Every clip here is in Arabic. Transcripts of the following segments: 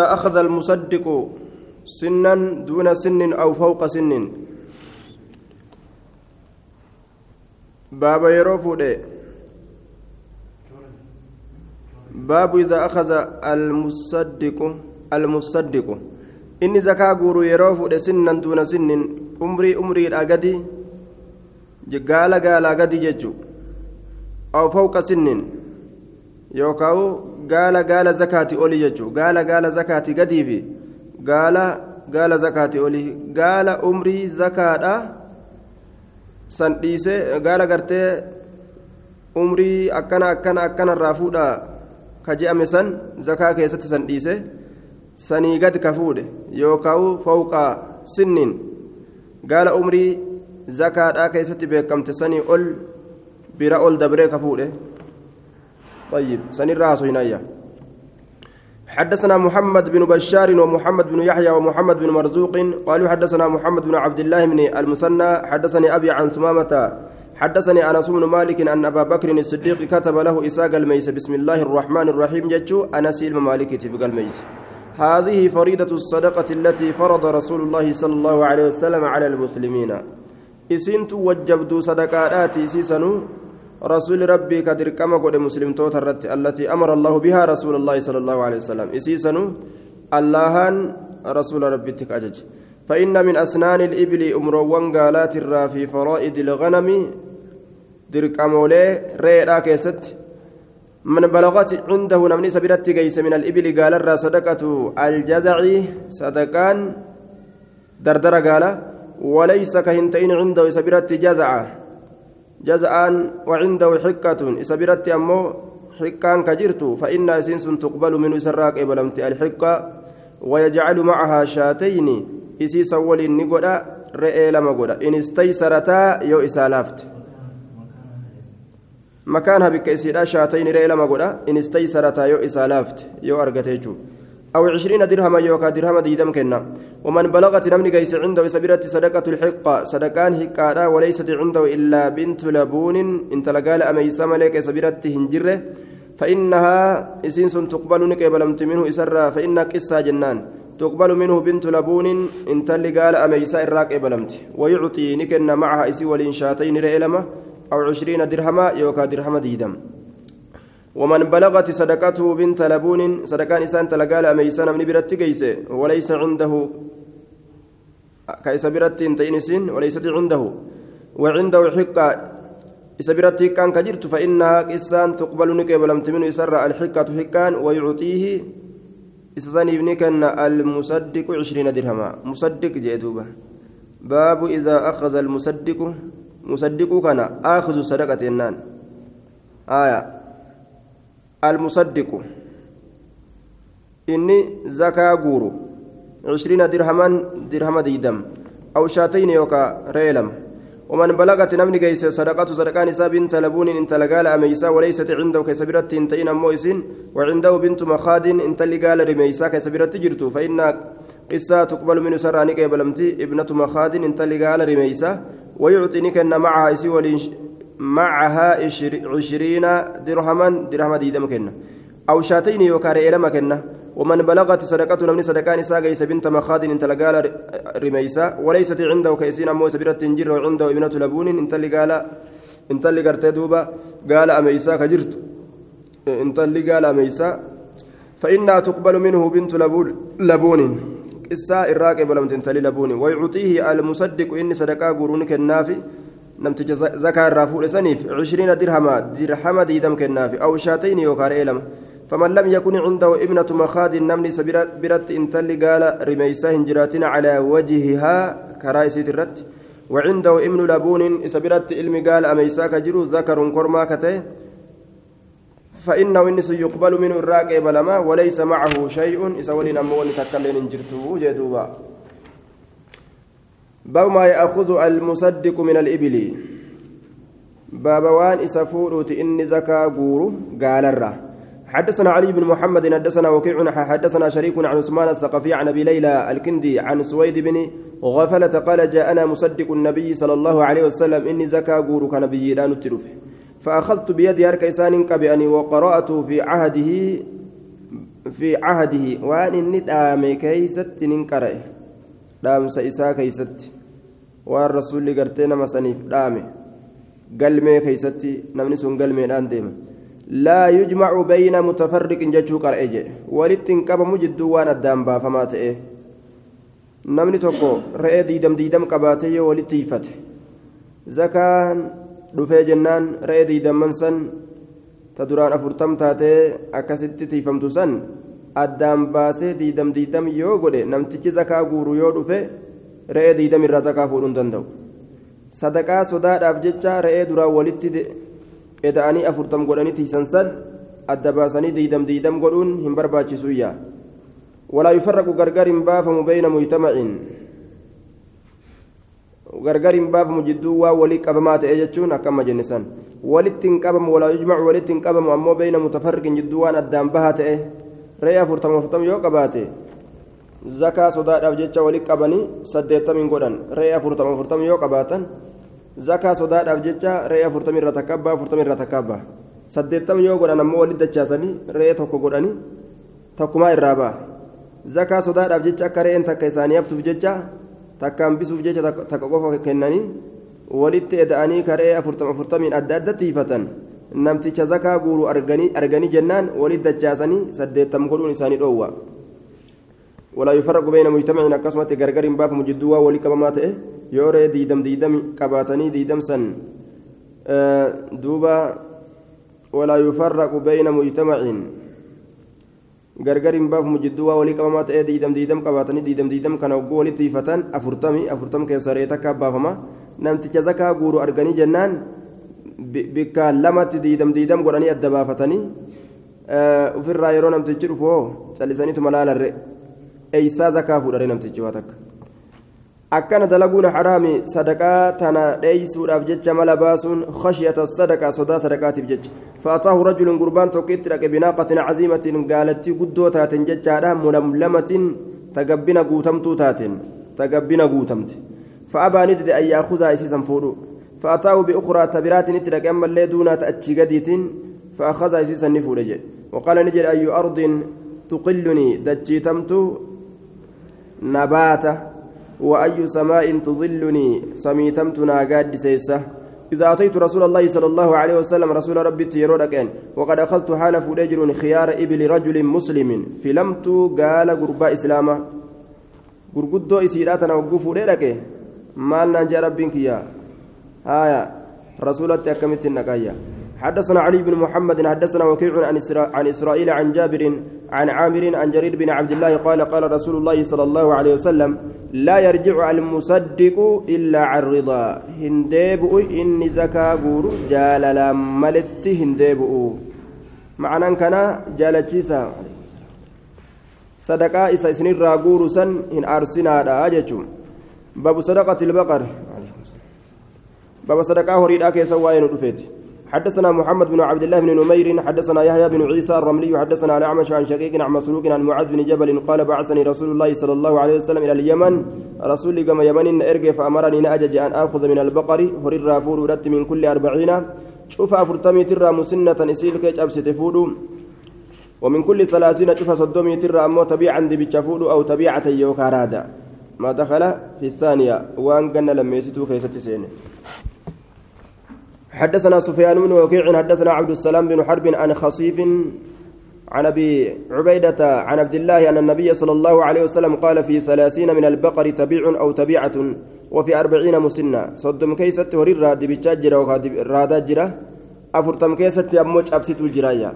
أخذ المصدق سنا دون سن أو فوق سن باب يروفود باب إذا أخذ المصدق المصدق. إني زكاة غورو يروفود سنا دون سن أمري أمري الأغدي قال قال أغدي ججو. أو فوق سن يوكاو gaala gaala zakaati olii jechuun gaala gaala zakaati gadii fi gaala gaala zakaati olii gaala umrii zakaadha san dhiisee gaala gartee umrii akkana akkana akkanarraa fuudha ka je'ame san zakaa keessatti san dhiise sanii gad ka fuudhe yookaan fawqa sinniin gaala umrii zakaadhaa keessatti beekamte sanii ol bira ol dabree ka fuudhe. طيب سنر هنا حدثنا محمد بن بشار ومحمد بن يحيى ومحمد بن مرزوق قالوا حدثنا محمد بن عبد الله بن المثنى حدثني أبي عن ثمامة حدثني أنس بن مالك أن أبا بكر الصديق كتب له اساق الميس بسم الله الرحمن الرحيم جتشو أنس الممالك في الميس. هذه فريدة الصدقة التي فرض رسول الله صلى الله عليه وسلم على المسلمين. إسنت وجبت صدقات سيسنو رسول ربي كدر كما قد مسلم توترت التي أمر الله بها رسول الله صلى الله عليه وسلم. إسيسنو اللهان رسول ربي تكأجج فإن من أسنان الإبل أمروان قالات الرا في فرائد الغنم دركمولي ريدا كيست. من بلغت عنده نمني سبيرت قيس من الإبل قال الرا صدقة الجزع صدقان دردر قال وليس كهنتين عنده سبيرت جزعه جزعان وعنده حكة إسبرت أمو حكان كجرت فإن سنس تقبل من سراك إبلمت الحكة ويجعل معها شاتين. إسي سول نقدا رئي لما قدا إن استيسرتا يو إسالافت مكانها بك إسيدا شاتين رئي لما قدا إن استيسرتا يو إسالافت يو أرقتيجو. أو عشرين درهما يوكا درهما ديدم كنا. ومن بلغت نمني قيس عنده سبيرة صدقة الحقة. صدقان حقارا وليست عنده إلا بنت لبون. انت لقال أميس ملك سبيرة هنجره. فإنها إسينس تقبل نكبلمت منه إسرا. فإن قصة جنان. تقبل منه بنت لبون. انت لقال أميس إراك إبلمت. ويعطي نكن معها إسي والإنشاتين رئلمة أو عشرين درهما يوكا درهما ديدم. ومن بلغت صدقته بنت لبون صدقان إسان تلقال أميسان من برت قيسة وليس عنده. كيس برت تينسين وليست عنده. وعنده حقة. إذا برت كان كجرت فإنها إسان تقبل نكبلم تمن يسر الحقة حقان ويعطيه. إسان ابنك المصدق عشرين درهما. مصدق جئتوبة باب إذا أخذ المصدق. مصدق كان آخذ صدقة النان. آية. المصدق. إني زكاة غورو. عشرين درهما درهم ديدم. أو شاتين يوكا ريلم. ومن بلغت نمني كيس صدقة صدقان نساء بنت لبون انت لقال أميسا وليست عنده كسبرت انتين مويسين. وعنده بنت مخاد انت لقال رميسا كسبرت جرتو. فإن قصة تقبل من سراني كيبلمتي ابنة مخاد انت لقال رميسا. ويعطيني أن معها إسي معها عشرين درهما درهم ديدم كنا. أو شاتين يوكار إلما كنا. ومن بلغت صدقة من صدقان ساقيس بنت مخاد إنت لقال رميسا. وليست عنده كيسين أمو سبيرة تنجر وعنده ابنة لبون إنت لقال إنت اللي قرت دوبا. قال أميسا كجرت. إنت اللي قال أميسا. فإنها تقبل منه بنت لبون لبون. إسا الراقب لم تنتلي لبون. ويعطيه المصدق إني صدقاء قرونك النافي namticha zakaa irraa fuudhe saniif cishriina dirhama dirhama diidam kennaafi aw shaatayni yookaan eelama. فمن لم يكن عنده ابنة مخاد نمني برت انتل قال رميساه هنجراتين على وجهها كرايسيت الرت وعنده ابن لبون إسبرت علم قال أميساك جرو ذكر كرما كته فإنه إنس يقبل منه الراقب لما وليس معه شيء إسولين أمون تكلين انجرته جدوبا باب ما يأخذ المصدق من الإبل باب وان إسفوروت إني زكا غورو قال الرّ حدثنا علي بن محمد حدثنا وكيع حدثنا شريك عن عثمان الثقفي عن ابي ليلى الكندي عن سويد بن غفلة قال جاءنا مصدق النبي صلى الله عليه وسلم اني زكا غورك نبي لا نتلف فاخذت بيدي هرك انسان كبأني وقرأت في عهده في عهده وان إني دامي كيست ننقرأ دام سيسا كيست waan rasuulli gartee nama saniif dhaame galmee keeysatti namni sun galmeedhaan deema. Laa yujmacu bayna mutafarriqin jechuu qar'e jedhe walitti hin qabamu jidduu waan addaan baafamaa ta'e. Namni tokko re'ee diidam diidam qabaate yoo walitti hiifate zakaan dhufee jennaan re'ee diidamman san ta duraan afurtam taatee akkasitti tiifamtu san addaan baasee diidam diidam yoo godhe namtichi zakaa guuru yoo dhufe re'ee diidam irraa zakaa fuudhuu hin danda'u sadaqaa sodaadhaaf jecha re'ee duraan walitti eda'anii afurtam godhanii tiisan san adda baasanii diidam diidam godhuun hin barbaachisuyyaa ولا يفرق غرغر بافم بين مجتمع غرغر بافم جدو ولي قبمات اجچون اكما جنسان ولتن قبم ولا يجمع ولتن قبم امو بين متفرق جدو وان ادام بهات ريا فرتم فرتم يو قباته زكا صداداف جچا ولي قبني سديتم غدان ريا فرتم فرتم يو قباتن زكا صداداف جچا ريا فرتم رتكبا فرتم رتكبا سديتم يو غدان امو ولي دچاسني ريا توكو غداني تكما الرابا zakaa sodaadhaaf jecha akka re'een takka isaanii haftuuf jecha takkaan bisuuf jecha takka qofa kennanii walitti eda'anii karee afurtama afurtamiin adda adda tiifatan namticha zakaa guuru arganii jennaan walit dachaasanii saddeettam godhuun isaanii dhoowwa ولا يفرق بين مجتمع أقسمت غرغر باب مجدوا ولي كما تئ يوري ديدم ديدم قباتني ديدم سن أه دوبا ولا يفرق بين مجتمع qabamaa ta'ee diidam diidam qabaatanii diidam diidam kana ogguu walitti hiifatan afurtamii afurtam keessa re'ee takka baafama namticha zakaa guuru arganii jennaan bikka lamatti diidam diidam godhanii adda baafatanii ofirraa yeroo namtichi dhufu hoo callisaniituma laalarre eeysaa zakaa fuudhare namtichi waa takka. Akkana dalaguun haraami sadaqaa tana dheeysuudhaaf jecha mala baasuun khashiyata sadaqaa sodaa sadaqaatiif jecha. فأتاه رجل قربان توكيت لك بناقة عزيمة قالت قدو تاتن ججارا ململمة تقبنا قوتمت تاتن تقبنا قوتمت فأبى ندد أن يأخذها إسيسا فورو فأتاه بأخرى تبرات نتلك أما اللي دون تأتشي قديت فأخذها إسيسا نفورج وقال نجد أي أرض تقلني دجيتمت نباته وأي سماء تظلني سميتمت ناقاد سيسه. إذا أتيت رسول الله صلى الله عليه وسلم رسول ربي تيرودك وقد أخذت حال فوليجر خيار إبل رجل مسلم فلمت قال قرباء إسلاما قرقدو إسيراتنا وقفوا لك مال نجا ربك يا. هايا رسولتي أكملت النقايا. حدثنا علي بن محمد حدثنا وكيع عن, عن إسرائيل عن جابر عن عامر عن جرير بن عبد الله قال قال رسول الله صلى الله عليه وسلم لا يرجع المصدق إلا عن رضا. هندبؤ إن زكا غور جالل ملت هندبؤ معنى كان جالتشيسا صدقاء إسا راغور سن إن أرسنا باب صدقة البقر. باب صدقاء هريد أكي سواين رفيت حدثنا محمد بن عبد الله بن نمير حدثنا يحيى بن عيسى الرملي حدثنا الأعمش عن شقيق عن مسروق عن معاذ بن جبل قال بعثني رسول الله صلى الله عليه وسلم إلى اليمن. رسول كما يمن إرجع فأمرني نأجج أن آخذ من البقر. هرر رافور من كل أربعين. شوف أفرتمي ترى مسنة إسيل كيج أبس تفود ومن كل ثلاثين شوف صدومي ترى أمو تبيعا بتشفود أو تبيعة يوكارادا ما دخل في الثانية. وأن قلنا لما يسيتو سينة. حدثنا سفيان بن وكيع حدثنا عبد السلام بن حرب عن خصيف عن أبي عبيدة عن عبد الله أن النبي صلى الله عليه وسلم قال في ثلاثين من البقر تبيع أو تبيعة وفي أربعين مسنة. صدم كيست ورر دبتشاجرة وكادرادا أفرتم كيست أموج أبسط الجرايا.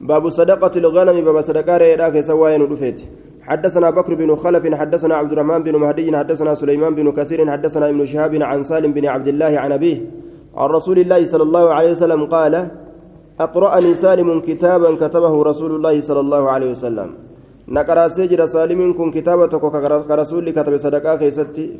باب صدقة الغنم باب صدقة سواين رفيت حدثنا بكر بن خلف حدثنا عبد الرحمن بن مهدي حدثنا سليمان بن كثير حدثنا ابن شهاب عن سالم بن عبد الله عن أبيه. عن رسول الله صلى الله عليه وسلم قال أقرأني سالم كتابا كتبه رسول الله صلى الله عليه وسلم. نقرأ سجر سالم كن كتابتك كرسول كتب صدقاء في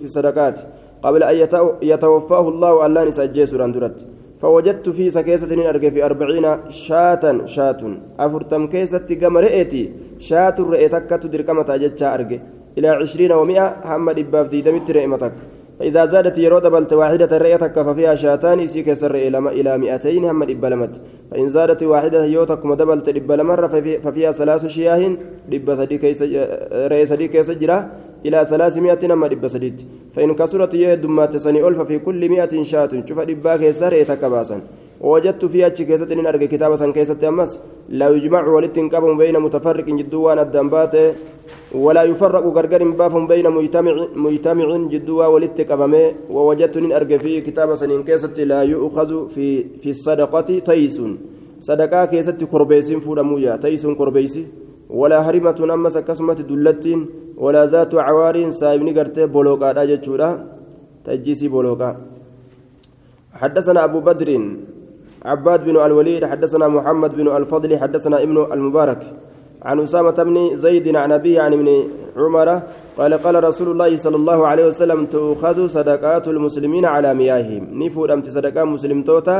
صدقات قبل أن يتوفاه الله ألا نسجي سراندرت فوجدت في سكيسة أرجع في أربعين شاة شاة. أفرتم كيسة قم رئتي شاة رئتك تدرك متى جتشا أرجع. إلى عشرين ومئة هم دباب ديدمت رئمتك فإذا زادت يرود بلت واحدة رئيتك ففيها شاتان إسيك سر إلى مئتين هم إبلمت فإن زادت واحدة يوتك مدبلت إبلمرة ففيها ثلاث شياه دب رئي سديك يسجرة إلى ثلاثمائة نما دب سديت فإن كسرت يهدمات سني ألف في كل مئة شات شوف دباك سر يتكباسا ووجدت فيها كيسة إن أرجع كتابة سن كيسة أمس لا يجمع ولتنكب بين متفرق جدوان الدنبات ولا يفرق غرغر باف بين مجتمع مجتمع جدوا ولتكبمه ووجدت إن أرجع في كتابة سن كيسة لا يؤخذ في في الصدقة تيس. صدقة كيسة كربيس فورمويا تيس كربيس. ولا هرمة أمس كسمة دلتين ولا ذات عوار سايبني قرتي بولوكا تجيسي بولوكا. حدثنا أبو بدر عباد بن الوليد حدثنا محمد بن الفضل حدثنا ابن المبارك. عن أسامة بن زيد عن أبيه عن ابن عمر قال قال رسول الله صلى الله عليه وسلم تؤخذ صدقات المسلمين على مياههم. نفود أمت صدقاء مسلم توتا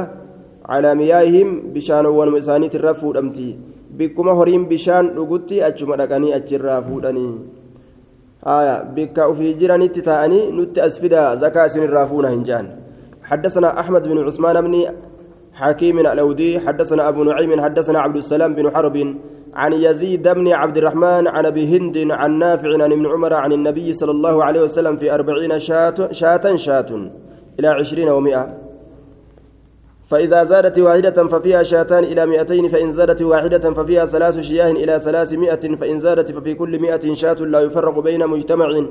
على مياههم بشان والمسانيت الرفود أمتي بكما هريم بشان رقدتي أجمع لكني أجرا فودني آية بك وفي جيراني تتاني نت أسفدا زكاة سن الرافون هنجان. حدثنا أحمد بن عثمان بن حكيم الأودي حدثنا أبو نعيم حدثنا عبد السلام بن حرب عن يزيد بن عبد الرحمن عن أبي هند عن نافع عن ابن عمر عن النبي صلى الله عليه وسلم في أربعين شاة شاة شاة إلى عشرين ومائة فإذا زادت واحدة ففيها شاتان إلى مئتين فإن زادت واحدة ففيها ثلاث شياه إلى ثلاثمائة فإن زادت ففي كل مئة شاة لا يفرق بين مجتمع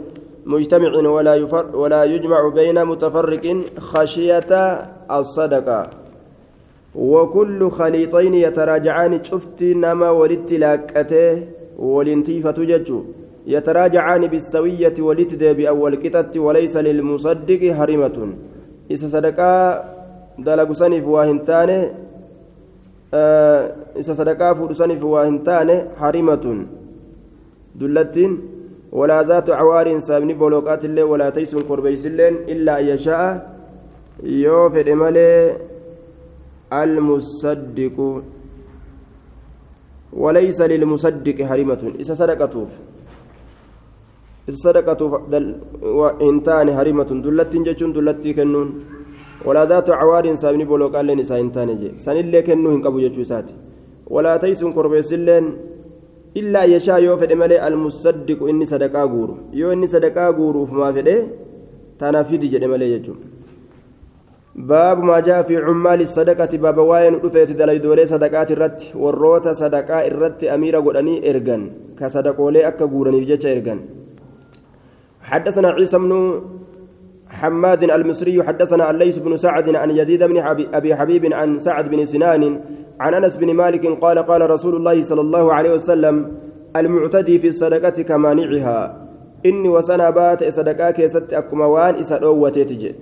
مجتمع ولا يفر ولا يجمع بين متفرق خشية الصدقة. وكل خليطين يتراجعان شفت نما ولدت لاكته ولنتيفة ججو يتراجعان بالسوية ولتد بأول كتت وليس للمصدق هرمة إذا صدقا saniif waa hin taane isa sadaqaa fuudhu saniif waa hin taane harimatun dullattiin walaa zaatu cawaariin saabni bolooqaatillee walaa taysuun korbeysilleen illaa an yashaa'a yoo fedhe malee almusaddiqu وليس للمصدق هرمة إذا صدقتوف إذا صدقتوف إنتان هرمة دلت جتون دلت كنون ولا ذات عوار سابني بولوك قال لني ساين تانجي سان اللي كنو هنقبو يجو ساتي ولا تيسون قربيس اللين إلا يشاء يو فدي ملي المصدق إني صدقا غورو يو إني صدقا غورو فما فدي تنافيدي جدي ملي يجو باب ما جاء في عمال الصدقة باب واين رفيت دلي دولي صدقات الرت والروتا صدقاء الرت أميرة قدني إرغن كصدقولي أكا غورني بجيش إرغن. حدثنا عيسى بن حماد المصري حدثنا الليث بن سعد عن يزيد بن أبي حبيب عن سعد بن سنان عن أنس بن مالك قال قال رسول الله صلى الله عليه وسلم المعتدي في الصدقة كمانعها إني وسنا بات صدقاك يست أكما وان اسدوته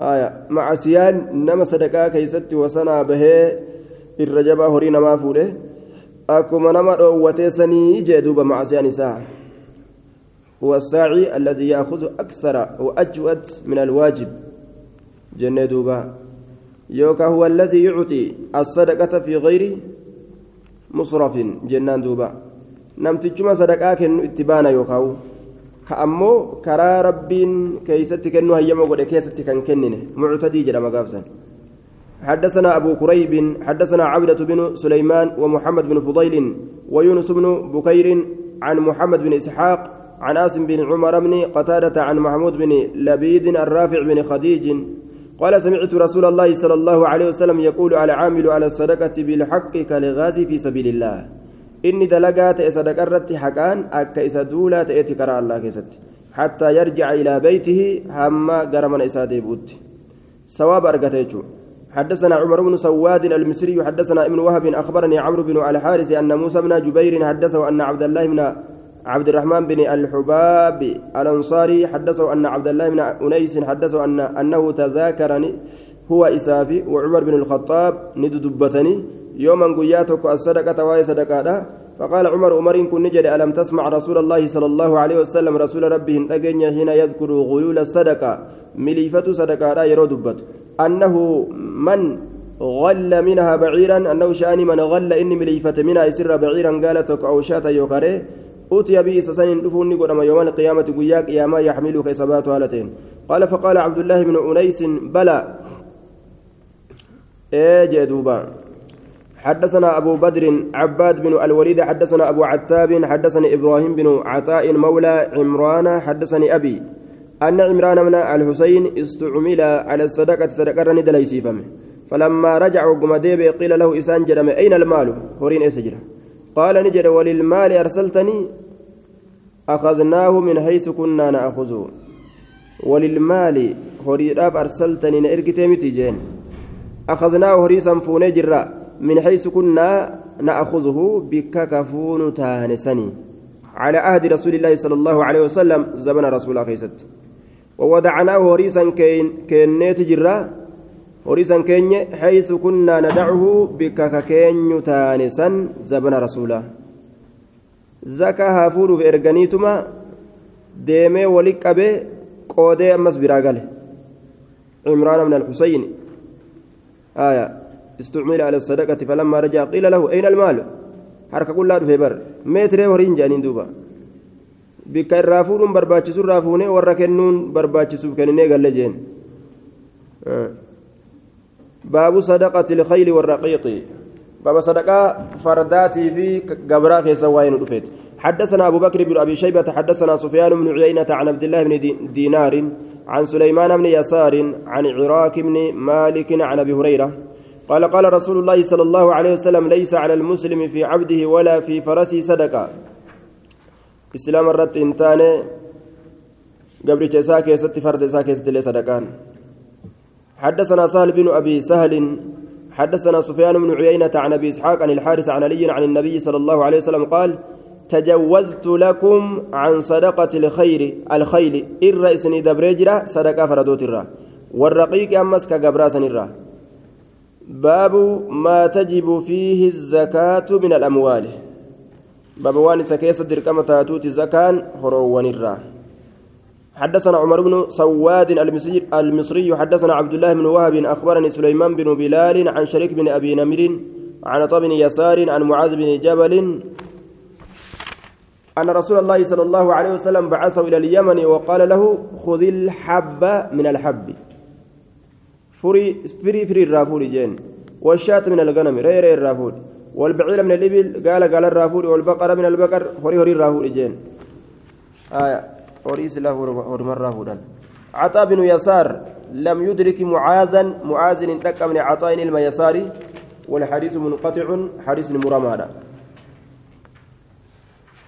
آية. مع سيان نما صدقاك يست وسنا به الرجبا هوري نما فوده. أكما نما دوته سني جدوب مع سيان ساعه هو الساعي الذي يأخذ أكثر وأجود من الواجب. جنة دوبا. يوكا هو الذي يعطي الصدقة في غير مصرف. جنان دوبا. نمتجما صدقاء كنو اتبانا يوكاو. كأمو كرا ربين كيست كنو هيما قد كيست كان كننه معتدي جرى مقابسا حدثنا أبو كريب حدثنا عبدة بن سليمان ومحمد بن فضيل ويونس بن بكير عن محمد بن إسحاق عن عاصم بن عمر بن قتادة عن محمود بن لبيد الرافع بن خديج قال سمعت رسول الله صلى الله عليه وسلم يقول على عامل على الصدقة بالحق كالغازي في سبيل الله إني دلقات صدقة رت حقان أكا إسدولا تأتي كرا الله كيست حتى يرجع إلى بيته هما قرمنا إسادي بوت سواب أرقتيجو حدثنا عمر بن سواد المصري حدثنا ابن وهب أخبرني عمرو بن الحارث أن موسى بن جبير حدثه أن عبد الله بن عبد الرحمن بن الحباب الأنصاري حدثه أن عبد الله بن أنيس حدثه أن أنه تذاكرني هو إسافي وعمر بن الخطاب نددبتني يوما قياتك الصدقة وهي صدقة فقال عمر عمر كن نجد ألم تسمع رسول الله صلى الله عليه وسلم رسول ربه أجن حين يذكر غيول الصدقة؟ مليفة صدقة لا يرد أنه من غل منها بعيرا أنه شأن من غل إني مليفة منها يسر بعيرا قالتك أو شاة يوكري أوتي به سسن دفوني قدام يوم القيامة قياك يا ما يحملك إصابات هالتين. قال فقال عبد الله بن أنيس بلى. إيه دوبا حدثنا أبو بدر عباد بن الوليد حدثنا أبو عتاب حدثني إبراهيم بن عطاء مولى عمران حدثني أبي أن عمران من الحسين استعمل على الصدقة صدقة ندليسيفم فلما رجع وقم قيل له إسان جرم أين المال؟ هورين إسجره قال نجد وللمال أرسلتني أخذناه من حيث كنا نأخذه وللمال هريداف أرسلتني نأرقتي متجين أخذناه هريسا فوني جرا. من حيث كنا نأخذه بك كفون تانسني على عهد رسول الله صلى الله عليه وسلم زمن رسول كيست. ووضعناه هريسا كين كينيت جرا هريسا كين حيث كنا ندعه بك ككين تانسا زمن رسول الله. زكا هافور في إرغانيتما wali qabee qoodee ammas biraa gale عمران من الحسين. آية. استعمل على الصدقة فلما رجع قيل له أين المال؟ حركة كلها في بر. متر ورين جانين دوبا. بك الرافون برباتشسو الرافوني وركنون برباتشسو كنيني قال لجين. آه. باب صدقة الخيل والرقيق. باب صدقة فرداتي في قبرا في سواين رفيت حدثنا أبو بكر بن أبي شيبة حدثنا سفيان بن عيينة عن عبد الله بن دينار عن سليمان بن يسار عن عراك بن مالك عن أبي هريرة. قال قال رسول الله صلى الله عليه وسلم ليس على المسلم في عبده ولا في فرسه صدقة. إسلام الرت إنتان قبل جساك ست فرد ساك صدقان. حدثنا سهل بن أبي سهل. حدثنا سفيان بن عيينة عن أبي إسحاق عن الحارث عن علي عن النبي صلى الله عليه وسلم قال تجوزت لكم عن صدقة الخير الخيل. إر إسني دبريجرا صدقة فردوت الرا والرقيق أمس كجبراس الرا باب ما تجب فيه الزكاة من الأموال. باب وان سكيس دركمة تاتوت زكاة هروان الرا. حدثنا عمر بن سواد المصري, المصري حدثنا عبد الله بن وهب أخبرني سليمان بن بلال عن شريك بن أبي نمر عن طب بن يسار عن معاذ بن جبل أن رسول الله صلى الله عليه وسلم بعثه إلى اليمن وقال له خذ الحب من الحب. فري فري فري الرافور جين. والشاة من الغنم ري ري الرافور والبعير من الإبل قال قال الرافور والبقرة من البقر فري هري الرافور جين. آية هري سلا هرم الرافور عطاء بن يسار لم يدرك معاذا معاذ انتقى من عطاء الميساري والحديث منقطع حديث مرمانا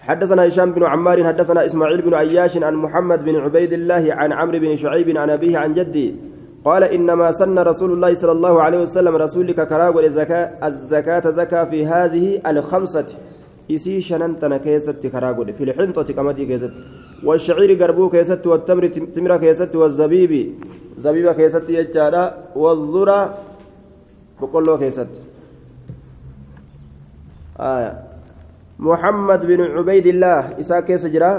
حدثنا هشام بن عمار حدثنا إسماعيل بن عياش عن محمد بن عبيد الله عن عمرو بن شعيب عن أبيه عن جدي قال إنما سن رسول الله صلى الله عليه وسلم رسولك كراغ الزكاة الزكاة زكاة في هذه الخمسة. إسي شننتنا كيست كراغ في الحنطة كمدي كيست. والشعير قربو كيست والتمر تمر كيست والزبيب زبيب كيست يجارا والذرة بقول كيست. آية. محمد بن عبيد الله إساك سجرا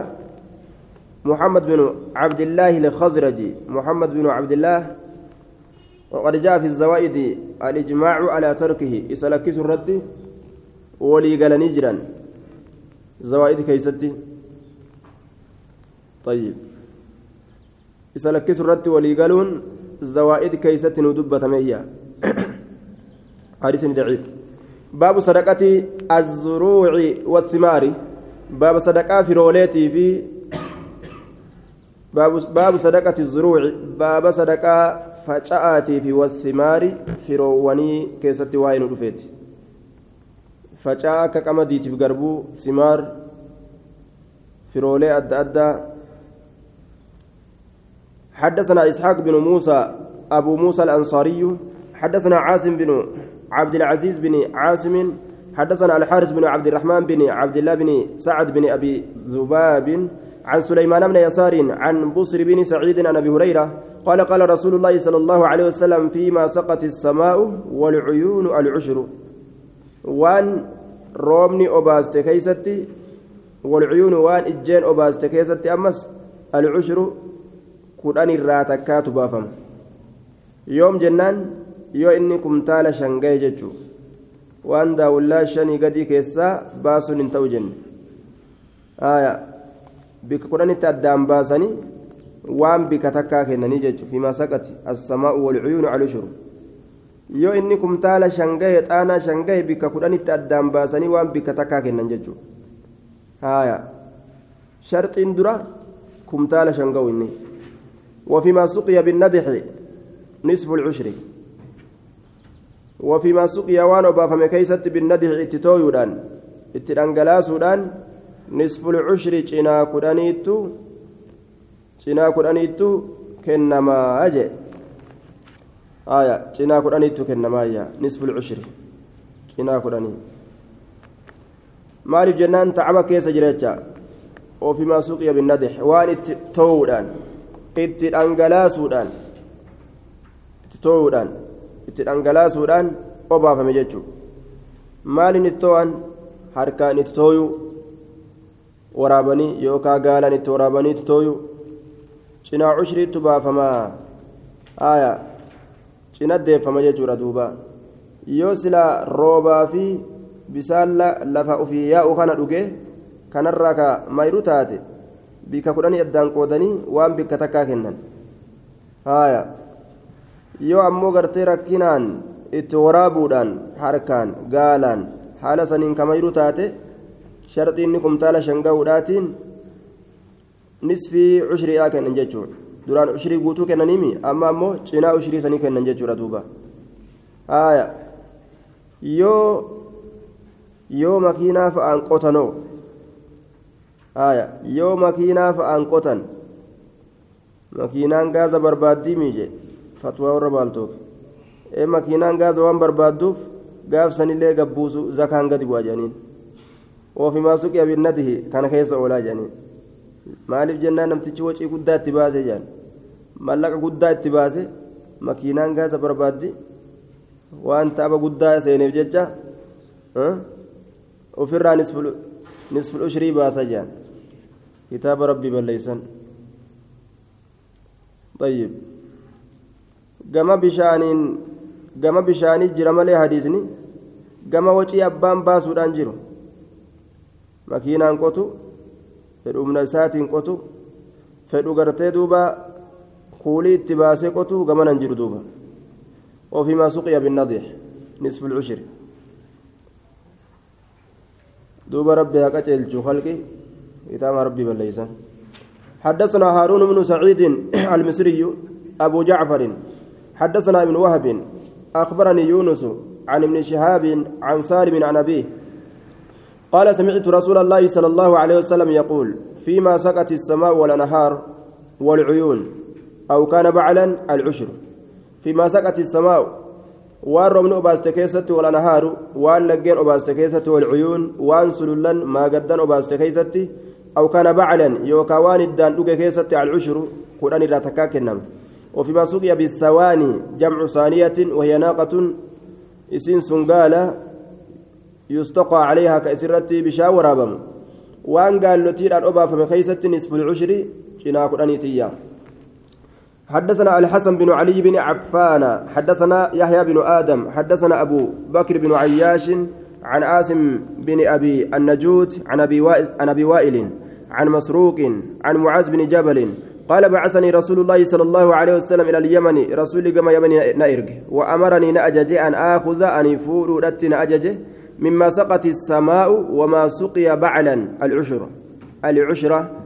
محمد بن عبد الله الخزرجي. محمد بن عبد الله وقد جاء في الزوائد الإجماع على تركه. إسلكس الرد ولي قال نجرا زوائد كيستي. طيب. إسلكس الرد ولي قالون زوائد كيست ندبة مية حديث ضعيف. باب صدقة الزروع والثمار. باب صدقة في روليتي في باب باب صدقة الزروع. باب صدقة فجاءتي في والثمار في رواني كيست واين رفيت فجاء كقمدي في قربو ثمار في رولي أدى أدى حدثنا إسحاق بن موسى أبو موسى الأنصاري حدثنا عاصم بن عبد العزيز بن عاصم حدثنا الحارث بن عبد الرحمن بن عبد الله بن سعد بن ابي ذباب عن سليمان بن يسار عن بصر بن سعيد عن أبي هريرة قال قال رسول الله صلى الله عليه وسلم فيما سقت السماء والعيون العشر. وان رومني أوباست كيستي والعيون وان إجين أوباست كيستي أمس العشر كودان الراتكات بافم. يوم جنان shan gahe jechuun waan daawullaa shanii gadii keessaa baasuun hin ta'u jenne bika kudhanitti addaan baasanii waan bika takkaa kennanii jechuudha fiimaa saqati assamaa'u walcuyuunu calushuru yoo inni kumtaala shangahe xaanaa shangahe bika kudhanitti addaan baasanii waan bika takkaa kennan jechuudha haaya sharxiin dura kumtaala shangahu inni وفيما سقي بالندح نصف العشر وفيما سقي وان وبافم كيست بالندح اتتويودان اتدانغلاسودان نصف العشر جنا كدانيتو جنا كدانيتو كنما أجي آية جنا كدانيتو كنما يا نصف العشر جنا كداني maaliif jennaan tacaba keessa jirecha ofimaa suqiya binnadix waan itti to'uudhaan itti dhangalaasuudhaan itti to'uudhaan itti dhangalaasuudhaan obaafame jechuudha maalin itti to'an harkaan itti tooyuu waraabanii yookaan gaalaan itti waraabanii itti tooyuu cinaa cushriitti baafamaa haaya cina deeffama jechuudha duuba. Yoo silaa roobaa fi bisaan lafa ofii yaa'u kana dhuge kanarraa ka mayru taate bika kudhanii addaan qoodanii waan bikka takkaa kennan. Haaya yoo ammoo gartee rakkinaan itti waraabuudhaan harkaan gaalaan haala saniin kamayru taate sharxiinni kumtaala shangahuudhaatiin nisfii cushriidhaa kennan jechuudha duraan ushrii guutuu kennaniimi amma ammoo cinaa ushrii sanii kennan jechuudha duuba haaya yoo yoo makiinaa fa'aan qotanoo haaya yoo makiinaa fa'aan qotan makiinaan gaaza barbaaddii miije fatwaa warra baaltuuf ee makiinaan gaaza waan barbaadduuf gaafsanillee gabbuusu zakaan gadi bu'a jedhaniin suqii abinnatihi kana keessa oolaa jedhaniin maaliif jennaan namtichi wacii guddaa itti baase jedhan mallaqa guddaa itti baase makiinaan gaaza barbaaddi waan taaba guddaa seeneef jecha ofirraa nisful ushrii baasa jedhan kitaaba rabbii balleeysan طيب gama bishaaniin gama bishaanii jira malee hadiisni gama wacii abbaan baasuudhaan jiru makiinaan qotu fedhu humna isaatiin qotu fedhu gartee duuba kuulii itti baasee qotu gamanan jiru duuba ofimaa suqiya binnadiix nisfu lcushri دوب ربي هكذا خلقي كتاب ربي بليسان حدثنا هارون بن سعيد المصري أبو جعفر حدثنا ابن وهب أخبرني يونس عن ابن شهاب عن سالم عن أبيه قال سمعت رسول الله صلى الله عليه وسلم يقول فيما سقت السماء والأنهار والعيون أو كان بعلا العشر فيما سقت السماء waan roobni obaaste keessatti wal anhaaru waan laggeen obaaste keessatti wal cuyuun waan sulullan maagaddan obaaste keessatti aw kana baclan yookaa waan iddaan dhuge keessatti alcushuru kudhan irraa takkaa kennama وفيما سقي بالثواني جمع ثانية وهي ناقة إسين سنغالة يستقى عليها كأسرتي بشا ورابم. وان قال لتير الأبا فمن خيسة نصف العشر شناك أنيتيا حدثنا الحسن بن علي بن عفان حدثنا يحيى بن آدم حدثنا أبو بكر بن عياش عن آسم بن أبي النجود عن أبي وائل, عن أبي وائل عن مسروق عن معاذ بن جبل قال بعثني رسول الله صلى الله عليه وسلم إلى اليمن رسول كما يمن نائرج وأمرني نأجج أن آخذ أن يفور نأجج مما سقت السماء وما سقي بعلا العشر العشرة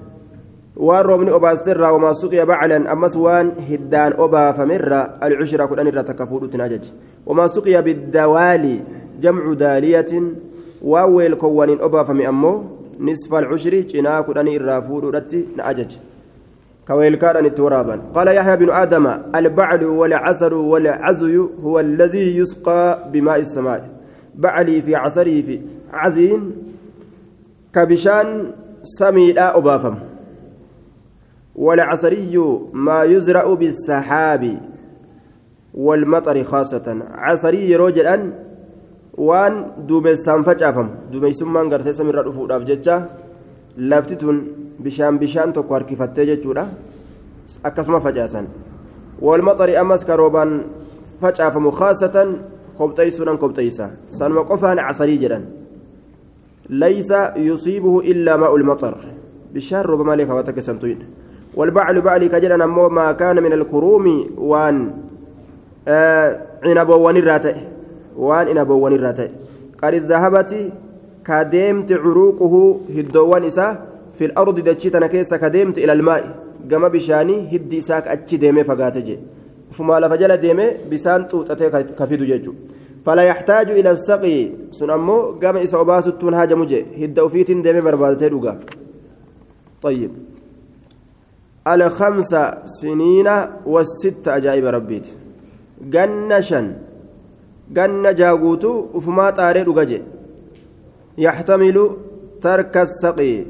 waan roobni obaasterraa wamaa suqiya baclan ammas waan hiddaan obaafamerra alcushra kudhan irra takka fuudhutin ajaji wamaa suqiya biddawaali jamcu daaliyatin waan weelkowwaniin obaafame ammoo nisfa alcushri cinaa kudhanii irraa fuudhuudhatti na ajaji كويلكان الترابا قال يحيى بن آدم البعل والعسل والعزي هو الذي يسقى بماء السماء بعلي في عسره في عزين كبشان سميدا أبافم والعصري ما يزرع بالسحاب والمطر خاصة عصري رجل أن وان دوميسان فجافم دوميسمان غرتي سمير رفوداف ججا لفتتون بشان بشان tokko harkifattee jechuudha. Akkasuma facaasan. Walmaxari ammas karoobaan facaafamu khaasatan kobxeeysuudhaan kobxeeysa sanuma qofaan casarii jedhan ليس يصيبه إلا ماء المطر. بشار ربما لك وتكسنتين والبعل بعلي كجرا ما كان من الكروم وان آه عنبوان الراتئ وان عنبوان الراتئ قد ذهبت كديمت عروقه هدوان إساه في الأرض دجتنا كيسا كديمت إلى الماء. قام بشاني هدي إساك أتشي ديمي فقاتجي فما لفجل ديمي بسان توتتي كفيدو جيجو فلا يحتاج إلى السقي سنمو قام إسا أباستون هاجا مجي هد أوفيت ديمي بربادتي دوغا طيب الخمس سنين والست أجائب ربيت جنشا جن جاغوتو وفما طاري دوغا يحتمل ترك السقي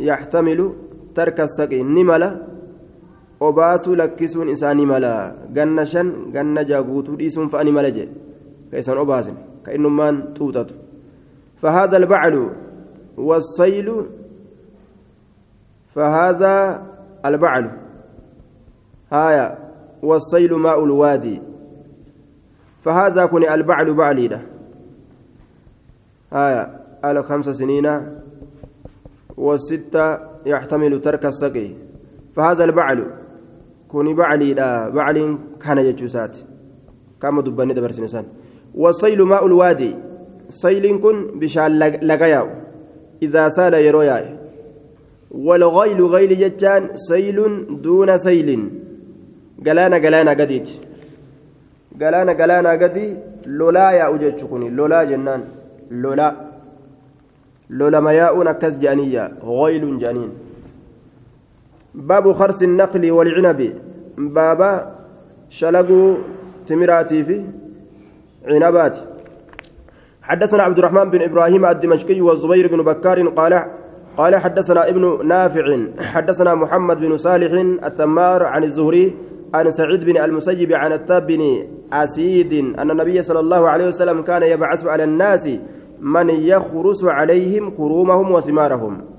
يحتمل ترك السقي نملا obaasu lakkisuun isaa ni mala. Ganna shan ganna jaaguutuu dhiisuun fa'a ni mala jee. Ka isaan obaasin ka innummaan xuuxatu فهذا البعل والسيل فهذا البعل هايا والسيل ماء الوادي فهذا كن البعل بعلي ده آية على خمس سنين والستة يحتمل ترك السقي فهذا البعل كوني بعلي لا بعل كان يجوسات كما دبني دبرس نسان والصيل ماء الوادي صيل كن بشال لقياو إذا سال يرويا والغيل غيل جتان سيل دون سيل قلانا قلانا قديت قلانا قلانا قدي لولا يا أجتشكني لولا جنان lola. Lolama yaa'uun akkas jaaniyya غيل جانين باب خرس النقل والعنب. بابا شلقوا تمراتي في عنبات حدثنا عبد الرحمن بن إبراهيم الدمشقي والزبير بن بكار قال قال حدثنا ابن نافع حدثنا محمد بن صالح التمار عن الزهري عن سعيد بن المسيب عن التاب بن أسيد أن النبي صلى الله عليه وسلم كان يبعث على الناس من يخرس عليهم كرومهم وثمارهم.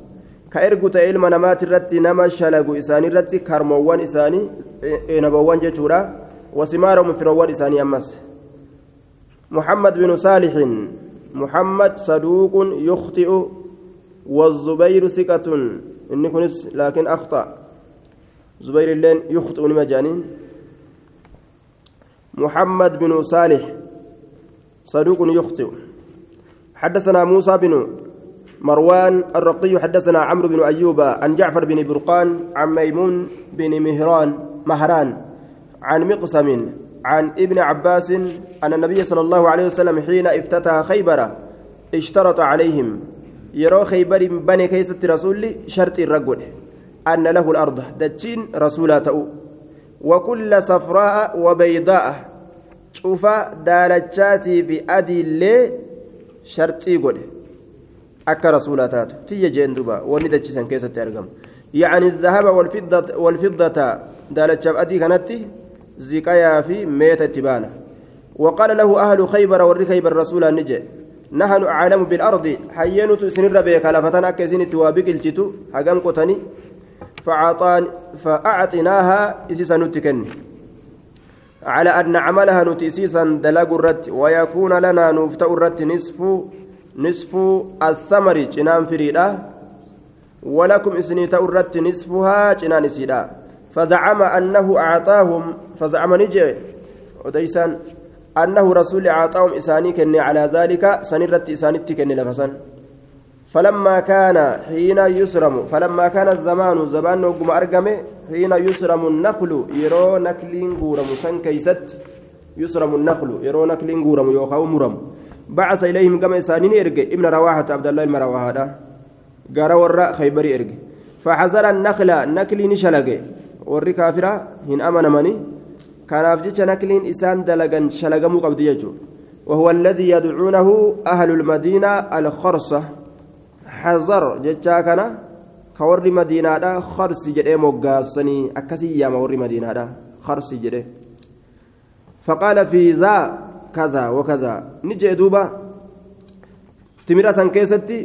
كأرجو تيل من مات الرتي نما شلقوا إساني الرتي كرموان إساني نبوان جتورا وثمارهم فروان إساني أمس محمد بن صالح محمد صدوق يخطئ والزبير ثقة إني كنس لكن أخطأ زبير اللين يخطئ مجانين محمد بن صالح صدوق يخطئ حدثنا موسى بن مروان الرقي حدثنا عمرو بن أيوب عن جعفر بن برقان عن ميمون بن مهران مهران عن مقسم عن ابن عباس أن النبي صلى الله عليه وسلم حين افتتح خيبر اشترط عليهم يرى خيبر بني كيسة رسول شرط الرجل أن له الأرض دجين رسولا تأو وكل صفراء وبيضاء شوف دالتشاتي في أدي اللي sharxii godhe akka rasuulaa taatu. Tiyya jeen duba wanni dachisan keessatti argamu. يعني الذهب والفضة والفضة دالتشاب أدي كانت زكايا في ميت تبانا وقال له أهل خيبر والركيب الرسول النجي نحن أعلم بالأرض حينت سنر بيك لفتن أكزين توابق الجتو حقام قطني فأعطان فأعطيناها إسيسا نتكني على أن نعملها نتيسيسا دلاق الرد ويكون لنا نفتأ الرد نصف نصف الثمر جنان فريدا ولكم إسنيت الرد نصفها جنان سيدا. فزعم أنه أعطاهم فزعم نجي وديسان أنه رسول أعطاهم إساني كني على ذلك سنرت إساني كني لفسن. فلما كان حين يسرم فلما كان الزمان زمان وقم أرقمه حين يسرم النخل يرو نكلين غورم سن كيست يسرم النخل يرو نكلين غورم يوخاو مرم. بعث إليهم كما إسانين إرقى ابن رواحة عبد الله بن رواحة. قال ورا خيبري إرقى فحذر النخل نكلين شلقه warri kaafira hin amanamani kanaaf jecha nakliin isaan dalagan shalagamuu qabdi jechuudha وهو الذي يدعونه أهل المدينة الخرصة. حذر جتشا كان. كور مدينة خرس جدي موغاسني أكسي يا مور مدينة خرس جدي فقال في ذا كذا وكذا نجي دوبا تمرا سنكيستي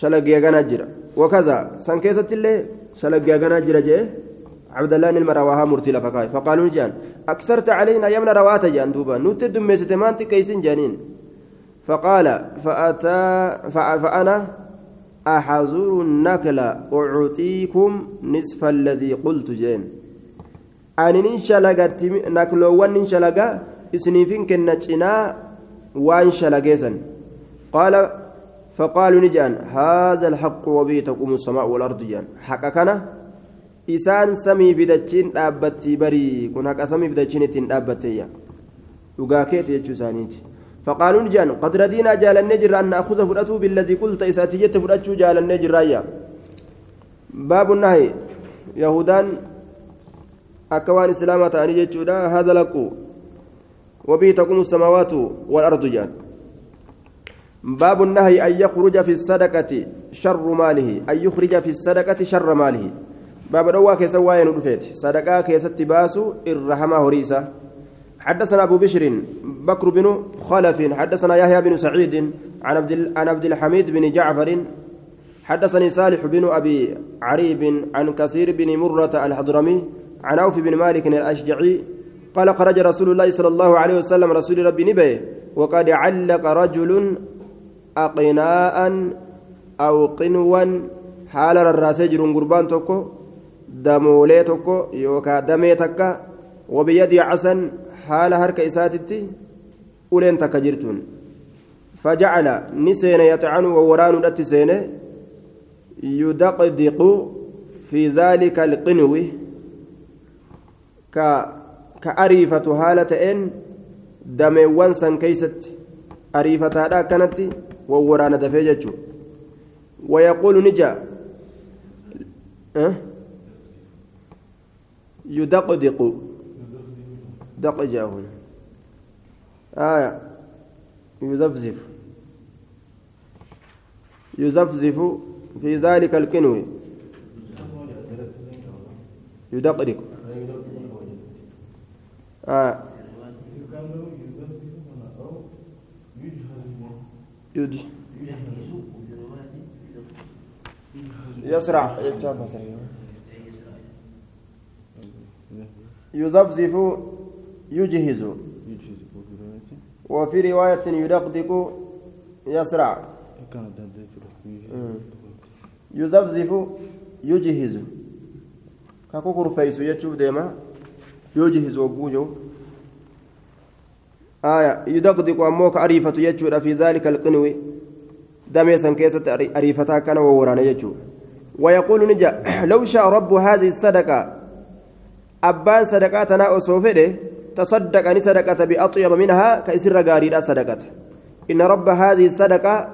شلقيا جرا وكذا سنكيستي اللي شلقيا جرا جي عبد الله بن مرواها مرتي لفكاي فقالوا جان أكثرت علينا يمن روات جان دوبا نوت دمست مانتي كيسن جانين فقال فأتى فأنا أحزر النكل أعطيكم نصف الذي قلت جين أني ننشلقت نكلوان ننشلقا إسنيفين كنتشنا وان شلقيسا قال فقالوا نجان هذا الحق وبه تقوم السماء والأرض جان حق كان إسان سمي في دجين أبتي بري كن حق سمي في دجين تين أبتي يقاكيت يجو سانيتي فقالوا نجان قد ردينا جال النجر أن نأخذ فرأته بالذي قلت إساتي جت فرأته جال النجر رايا باب النهي يهودان أكوان إسلامة أن يجتودا هذا لكو وبه تقوم السماوات والأرض جان. باب النهي أن يخرج في الصدقة شر ماله أن يخرج في الصدقة شر ماله. باب دوا كيسوا ينودفيت صدقة كيست باسو الرحمة هريسة. حدثنا أبو بشر بكر بن خلف حدثنا يحيى بن سعيد عن عبد عن عبد الحميد بن جعفر. حدثني صالح بن أبي عريب عن كثير بن مرة الحضرمي عن عوف بن مالك الأشجعي قال خرج رسول الله صلى الله عليه وسلم رسول ربي نبي وقد علق رجل أقناء أو قنوا. حال الراسي جرون قربان توكو دمولي توكو يوكا دمي تكا وبيدي عسن. حال هرك إساتتي أولين تكا فجعل نسين يطعن ووران الاتسين يدقدق في ذلك القنو. ك كأريفة هالة إن دميوان سن كيست أريفة هذا كانت وورانا دفيجة ويقول نجا أه؟ يدقدق دق جاء هنا آية يزفزف يزفزف في ذلك الكنو يدقدق آه. يسرع. يذبذف يجهز. وفي رواية يدقدق يسرع. يذبذف يجهز. كاكوكور فيسو يتشوف ديما. يجهز وبوجو. آية يدقدق أموك أريفة يجود في ذلك القنوي دمي سنكيسة أريفتا كان وورانا يجود. ويقول نجا لو شاء رب هذه الصدقة. أبان صدقاتنا أصوفده تصدق أن صدقة بأطيب منها كإسر غاريدا صدقة. إن رب هذه الصدقة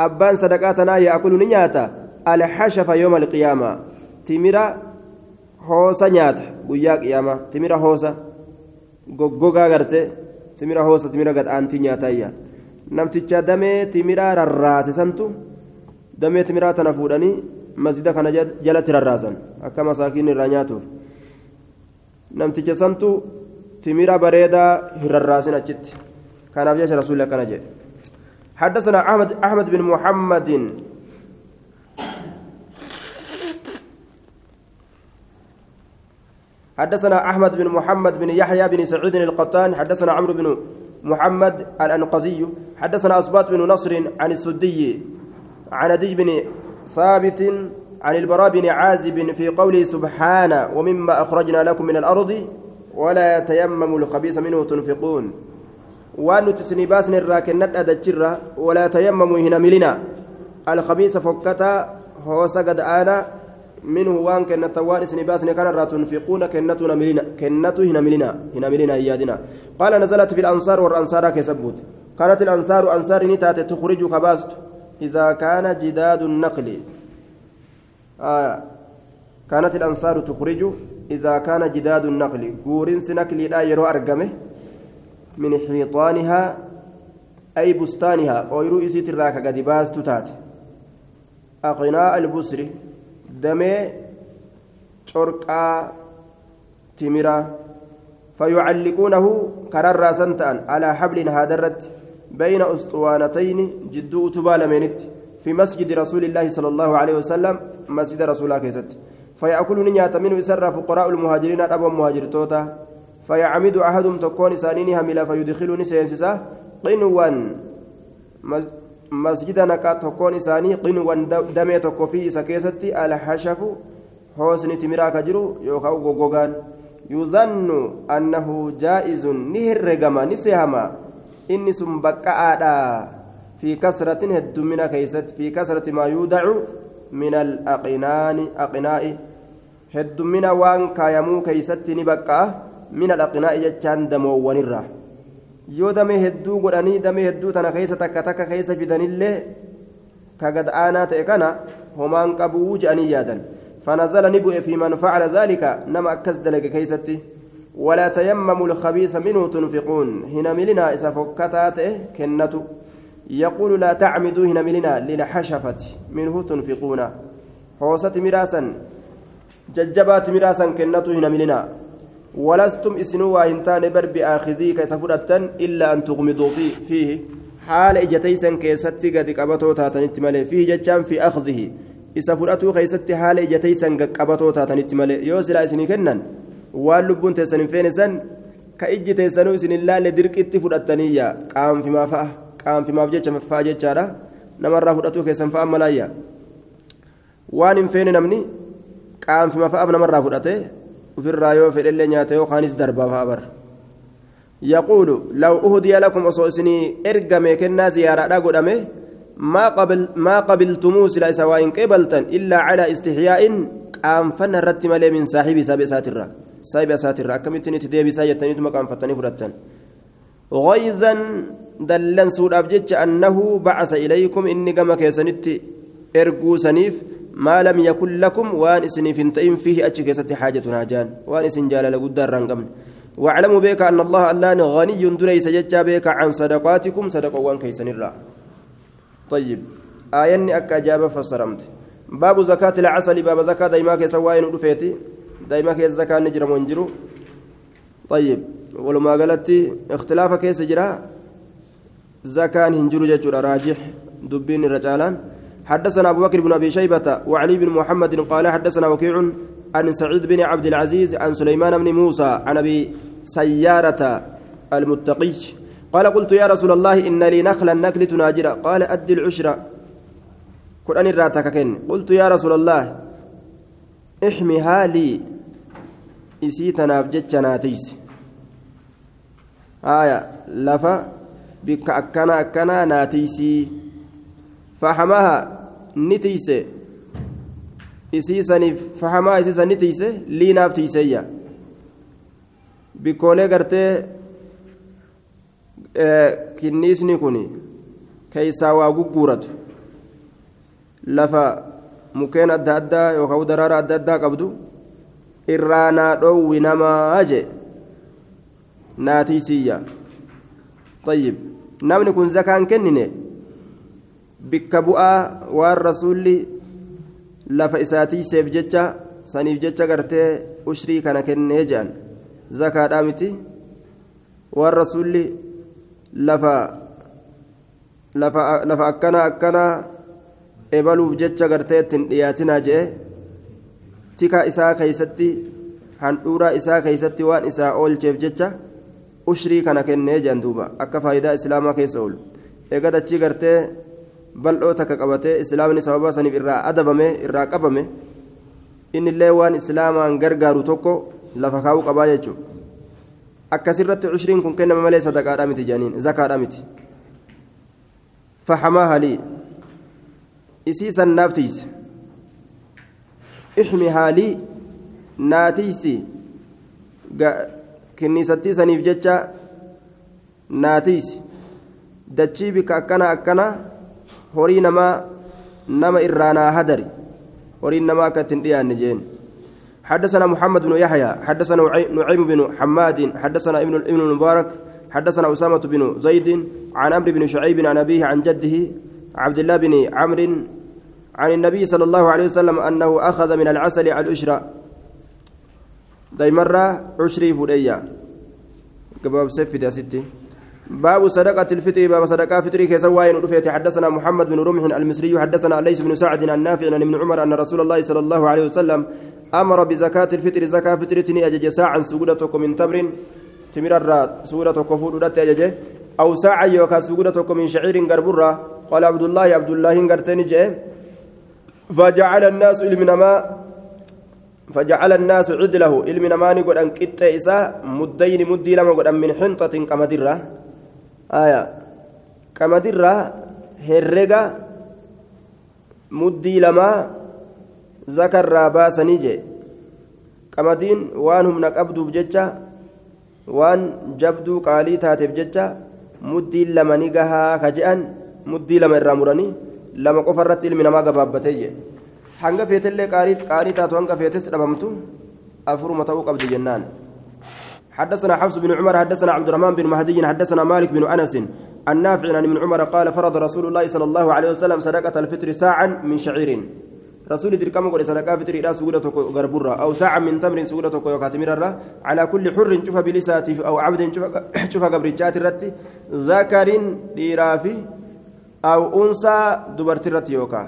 أبان صدقاتنا يأكل نياتا. الحشف يوم القيامة. تمرة هوسا نياتا guyyaa qiyaamaa timira hoosa goggogaa garte timira hoosa timira gadhaantii nyaataayya namticha damee timiraa rarraase santu damee timiraa tana fuudhanii masjida kana jalatti rarraasan akka masaakiin irraa nyaatuuf namticha santu timira bareedaa hin rarraasin achitti kanaaf jecha rasuulli akkana jedhe حدثنا أحمد أحمد بن محمد حدثنا أحمد بن محمد بن يحيى بن سعيد القطان حدثنا عمرو بن محمد الأنقزي حدثنا أصبات بن نصر عن السدي عن أدي بن ثابت عن البراء بن عازب في قوله سبحانه ومما أخرجنا لكم من الأرض ولا يتيمموا الخبيث منه تنفقون. وأن تسنباسن الراكنة أدجرة ولا تيمموا هنا ملنا. الخبيث فكتا هو سقد آنا منه وان كنت وان اسني باسني كان را تنفقون كنتو نملنا كنتو هنا ملنا هنا ملنا إيادنا. قال نزلت في الأنصار والأنصار كسبوت كانت الأنصار أنصار نتات تخرج كباست. إذا كان جداد النقل آه كانت الأنصار تخرج. إذا كان جداد النقل غورنس نقل لا يرو ارغمه من حيطانها أي بستانها. أو يرو إسيت الراكة قد باست تات أقناء البصر. Damee corqaa timiraa فيعلقونه كرر سنتان على حبل هذا الرد بين أسطوانتين جدو أتبال منت في مسجد رسول الله صلى الله عليه وسلم مسجد رسول الله كيست فيأكل نيات منه يسر فقراء المهاجرين أبو مهاجر توتا فيعمد أحدهم تكون سانينها ملا فيدخلني سينسسا قنوا masjida naqaa tokkoon isaanii qinwan damee tokko fi isa keessatti alhashafu hoosni timiraa ka jiru yookaan goggogaan yuzannu annahu jaa'izun ni herregama ni seehama inni sun baqqa'aadha fi kasratin heddumina keeysatti fi kasrati maa yuudacu min alaqinaani aqinaa'i heddumina waan kaayamuu keeysatti ni baqqa'a min alaqinaa'i jechaan damoowwanirraa yoo damee hedduu godhanii damee hedduu tana keessa takka takka keessa fidanillee ka gad aanaa ta'e kana homaan qabuu je'anii yaadan. فنزل نبؤ في من فعل ذلك نما أكس دلق كيستي ولا تيمموا الخبيث منه تنفقون هنا ملنا إذا فكتات كنتو يقول لا تعمدوا هنا ملنا للحشفة منه تنفقون حوصة مراسا ججبات مراسا كنتو هنا ملنا ولستم اسنوا وإنتان بر بآخذي كيسفرتا إلا أن تغمضوا فيه, فيه حال إجتيسا كيستي قد قبطوا تاتنت مالي فيه ججان في أخذه ijateysan qaqqabatoo taatanitti malee yoo silaa isinii kennan waan lubbuun teessan hin feene san ka ijji teessanuu isin hin laalle dirqitti fudhattaniyya qaanfimaa fa'a qaanfimaaf jecha fa'a jechaadha namarraa fudhatuu keessan fa'a malaayya waan hin feene namni qaanfima fa'aaf namarraa fudhate ofirraa yoo fedhellee nyaate yookaanis darbaa fa'a bara يقول لو أهدي لكم أصوصني إرقم كنا زيارة قدامه ما قبل ما قبلتموه سلا سواء قبلتا إلا على استحياء قام فن الرت ملي من صاحب سابع ساترة سابع ساترة كم تني تدي بساية تني قام فتني فرتن غيظا دلن سود أبجد أنه بعث إليكم إني قام كيسنت إرجو سنيف ما لم يكن لكم وان اسني فنتين فيه أتشكيست حاجة ناجان. وان اسن جال لقدر رنقمن واعلموا بك أن الله ألان غني دريس ججا بك عن صدقاتكم صدقوا وان كيسن الرّ طيب. آياني أكا جابة فسرمت. باب زكاة العسل باب زكاة دايما كي سواين ودفيتي دايما كي زكاة نجرم ونجرو طيب. ولما قالت اختلاف كيس زكاة هنجرو ججر راجح دبين الرجالان. حدثنا أبو بكر بن أبي شيبة وعلي بن محمد قال حدثنا وكيع عن سعيد بن عبد العزيز عن سليمان بن موسى عن أبي سيارة المتقي. قال قلت يا رسول الله إن لي نخلا نكل تناجرة قال أدي العشرة قرآن الراتك قلت يا رسول الله احمها لي. إسيتنا بجتنا تيس. آية لفا بك أكنا أكنا ناتيسي. فحماها نتيسي isiisaniif fahamaa isiisan ni tiise liinaaf tiiseeyya bikkoolee gartee kinniisni kun keeysaa waa gugguuratu lafa mukeen adda addaa yookaan daraara adda addaa qabdu irraa naa dhoowwi namaa jee naatiisiyya طيب namni kun zakaan kennine Bikka bu'aa waan rasuulli lafa isaatiiseef jecha saniif jecha gartee ushrii kana kennee jedhan zakaadhaa miti waan rasuulli lafa lafa akkana akkana ebaluuf jecha gartee ittiin dhiyaatinaa jee tika isaa keeysatti handhuuraa isaa keeysatti waan isaa oolcheef jecha ushrii kana kennee jedhan duuba akka faayidaa islaamaa keessa oolu eegad achii gartee bal'oo takka qabatee islaamni sababa saniif irraa adabame irraa qabame innillee waan islaamaan gargaaru tokko lafa kaa'uu qabaa jechuudha akkasirratti ushriin kun kennama malee sadaqaadhaa miti jedhaniin zakaadhaa miti fahamaa halii isii san naaftiise ixmi haalii naatiisi kinniisattii saniif jecha naatiisi dachii bika akkana akkana horii namaa nama irraanaa hadari horiin namaa akka dhiyaanne jeen. حدثنا محمد بن يحيى حدثنا نعيم بن حماد حدثنا ابن ابن المبارك حدثنا أسامة بن زيد عن عمرو بن شعيب عن أبيه عن جده عبد الله بن عمرو عن النبي صلى الله عليه وسلم أنه أخذ من العسل على الأشرى دايمرة عشري فدية. قباب سيف يا ستي باب صدقة الفطر باب صدقة فطري كسواين رفيت حدثنا محمد بن رمح المصري حدثنا ليس بن سعد عن نافع عن ابن عمر أن رسول الله صلى الله عليه وسلم أمر بزكاة الفطر. زكاة فطرتني أجج ساعا سودتك من تمر تمر الرات سورة كفور أجج أو ساعة يوكا سجودة من شعير قربرة قال عبد الله عبد الله قرتني جاء فجعل الناس إلمنما فجعل الناس عدله. إلمنما نقول أن كت إسا مدين مدي لما قد من حنطة كمدرة آية كمدرة هرقة مدي لما ذكر باسني جاء قمدين وانهم نقبدوا بججة وان جبدوا قالي تاتف ججة muddii lama ni gahaa ka je'an muddii lama irraa muranii lama qofa irratti ilmi namaa gabaabbatee jedhe hanga feetellee qaarii taatu hanga feetes dhabamtu afuruma ta'uu qabdi jennaan حدثنا حفص بن عمر حدثنا عبد الرحمن بن مهدي حدثنا مالك بن أنس النافع عن ابن عمر قال فرض رسول الله صلى الله عليه وسلم صدقة الفطر ساعا من شعير. رسول دركم قول صدقة فطر؟ إلى سورة غربرة أو ساعة من تمر سورة وكاتمير على كل حر شوف بلساته أو عبد شوف قبرجات الرتي ذكر ديرافي أو أنثى دبرت الرتي يوكا.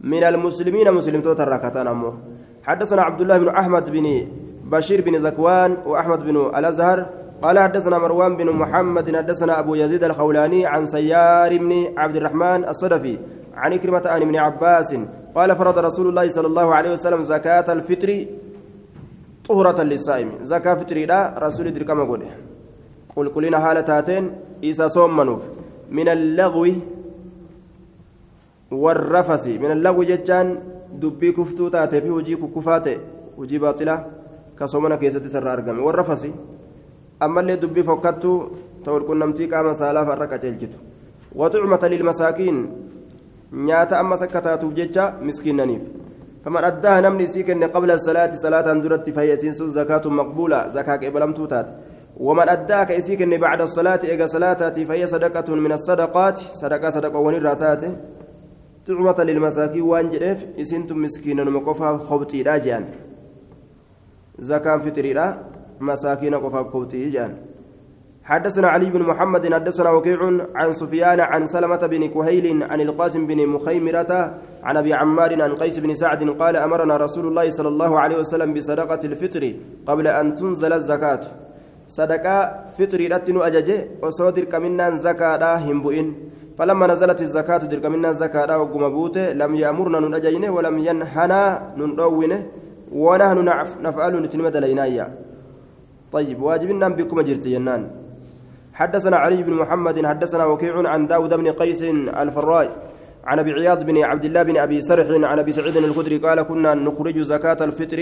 من المسلمين مسلم توتر أمه حدثنا عبد الله بن أحمد بن بشير بن ذكوان وأحمد بن الأزهر قال حدثنا مروان بن محمد حدثنا أبو يزيد الخولاني عن سيار بن عبد الرحمن الصدفي عن كلمة عن ابن عباس قال فرض رسول الله صلى الله عليه وسلم زكاة الفطر طهرة للصائم. زكاة فطر لا رسول دركما قوله. قل كلنا حالة تاتين إيسا صوم منوف. من اللغو والرفث. من اللغو جتان دبي كفتو تاتي في وجي كفاتي وجي باطلة. كصومنا كيستي سر أرقم والرفث أما اللي دبي فكتو تقول كنا متيك أما سالاف الركة جلجتو وطعمة للمساكين nyaata amma sakkataatuuf jecha miskiinaniif faman addaa namni isii kenne qabla salaati salaataan duratti fayyasiinsuun zakaatu maqbuula zakaa qeebalamtuu taate. ومن أداك إسيك إن بعد الصلاة إيجا صلاتي فهي صدقة من الصدقات صدقة صدقة ونراتات تعمة للمساكين وانجرف إسنتم مسكينا مقفا خبتي راجعا زكاة فطري مساكين قفا خبتي جان حدثنا علي بن محمد حدثنا وكيع عن سفيان عن سلمة بن كهيل عن القاسم بن مخيمرة عن أبي عمار عن قيس بن سعد قال أمرنا رسول الله صلى الله عليه وسلم بصدقة الفطر قبل أن تنزل الزكاة. صدقة فطر رتن أججة وصودر كمنا زكاة همبئن فلما نزلت الزكاة در كمنا زكاة وقم بوته لم يأمرنا ننأجينه ولم ينهنا ننروينه ونحن نفعل نتنمد لينايا طيب واجبنا بكم جرت جنان. حدثنا علي بن محمد حدثنا وكيع عن داود بن قيس الفراء عن أبي عياض بن عبد الله بن أبي سرح عن أبي سعيد الخدري قال كنا نخرج زكاة الفطر.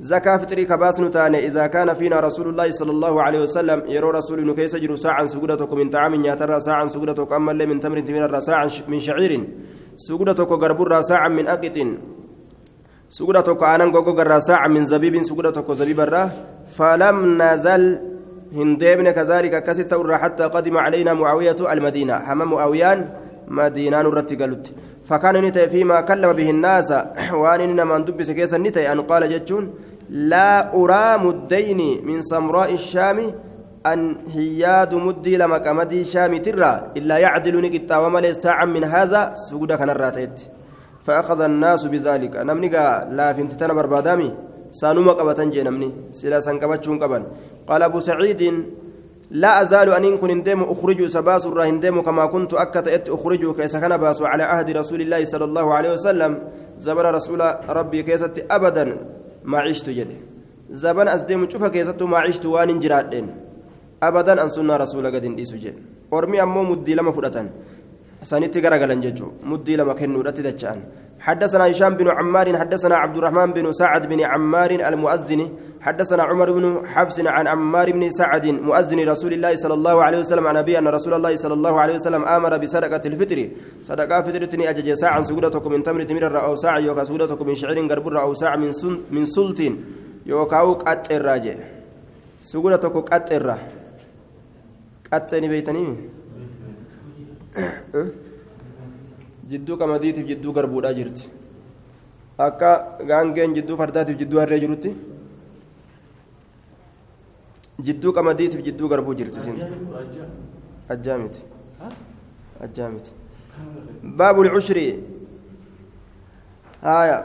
زكاة فطر كباس نتاني إذا كان فينا رسول الله صلى الله عليه وسلم يرى رسول كيس جرو ساعة سجودتك من طعام ياتر ساعة سجودتك أما من تمر تمر ساعة من شعير سجودتك غربر ساعة من أقط سجودتك أنا غوغو ساعة من زبيب سجودتك زبيب فلم نزل هندبن كذلك كست حتى قدم علينا معاوية المدينة. حمام معاويان مدينة نرتي قالت. فكان نتي فيما كلم به الناس. وأن إنما ندبس كيسا نتي أن قال جتون لا أرى مدين من سمراء الشام أن هياد مدي لما كمدي شام ترى إلا يعدل نقطة وملي ساعة من هذا سجود كان الراتيت فأخذ الناس بذلك. نمني لا فنتتنا بربادامي. سانوما قبتن جنمني سلا سنقبتشون قبن. قال أبو سعيد لا أزال أن كن اندم أخرج سباس الرا اندم كما كنت أكت أخرج كيس كان باس على عهد رسول الله صلى الله عليه وسلم. زبن رسول ربي كيست أبدا ما عشت جده. زبن أزدم شوف كيست ما عشت وان جرادين أبدا أن سنة رسول قد انديس جد. أرمي أمو مدي لما فرطان سانيتي غرغلن ججو مدي لما كنو رتدچان حدثنا هشام بن عمار حدثنا عبد الرحمن بن سعد بن عمار المؤذن حدثنا عمر بن حفص عن عمار بن سعد مؤذن رسول الله صلى الله عليه وسلم عن أبي أن رسول الله صلى الله عليه وسلم آمر بصدقة الفطر. صدقة فطرتني أجج ساعة سجودتكم من تمر تمر أو ساعة يوكا سجودتكم من شعير قربر أو ساعة من سن من سلط يوكاو قط الراجع. سجودتكم قط الرا. قطني بيتني jidduu qamadiitiif jidduu garbuudhaa jirti akka gaangeen jidduu fardaatiif jidduu harree jirutti jidduu qamadiitiif jidduu garbuu jirti sin ajjaa miti ajjaa miti baabu lcushri haya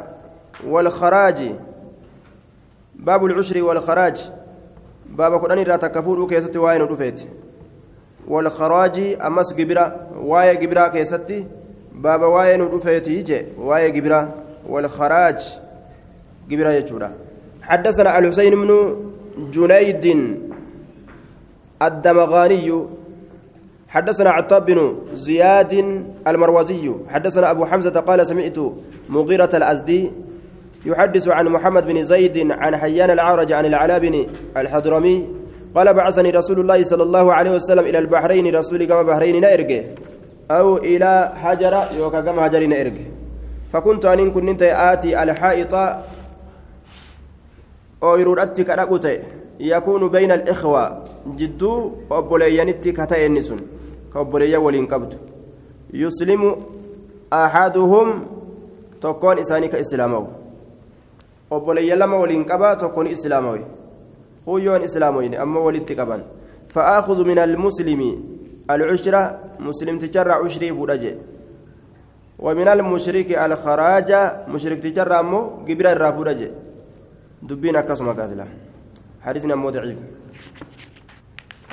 والخراج باب العشر والخراج باب كدن را تكفور كيست واين دفيت والخراج أمس جبرة واي جبرة كيستي؟ بابا واي ندفيتي جي واي جبرة والخراج جبرة يجورا حدثنا الحسين بن جنيد الدمغاني حدثنا عتاب بن زياد المروزي حدثنا أبو حمزة قال سمعت مغيرة الأزدي يحدث عن محمد بن زيد عن حيان العرج عن العلاء بن الحضرمي قال بعثني رسول الله صلى الله عليه وسلم إلى البحرين رسول كما بحرين نيرجه أو إلى حجر يوكا كما حجر نيرجه فكنت أن كنت آتي الحائط أو يرودتي كراكوتي يكون بين الإخوة. جدو أبوليانتي كتاي النسون. كأبوليا ولين قبض يسلم أحدهم تكون إساني كإسلامه أبوليا لما ولين قبا تكون إسلامه. هو إسلامه أما ولدت قبا فآخذ من المسلم العشرة مسلم تجرى عشري فرجه ومن المشرك الخراج مشرك تجرى أمه قبر الرافورجه دبين أكسما قاتلة حديثنا مو ضعيف.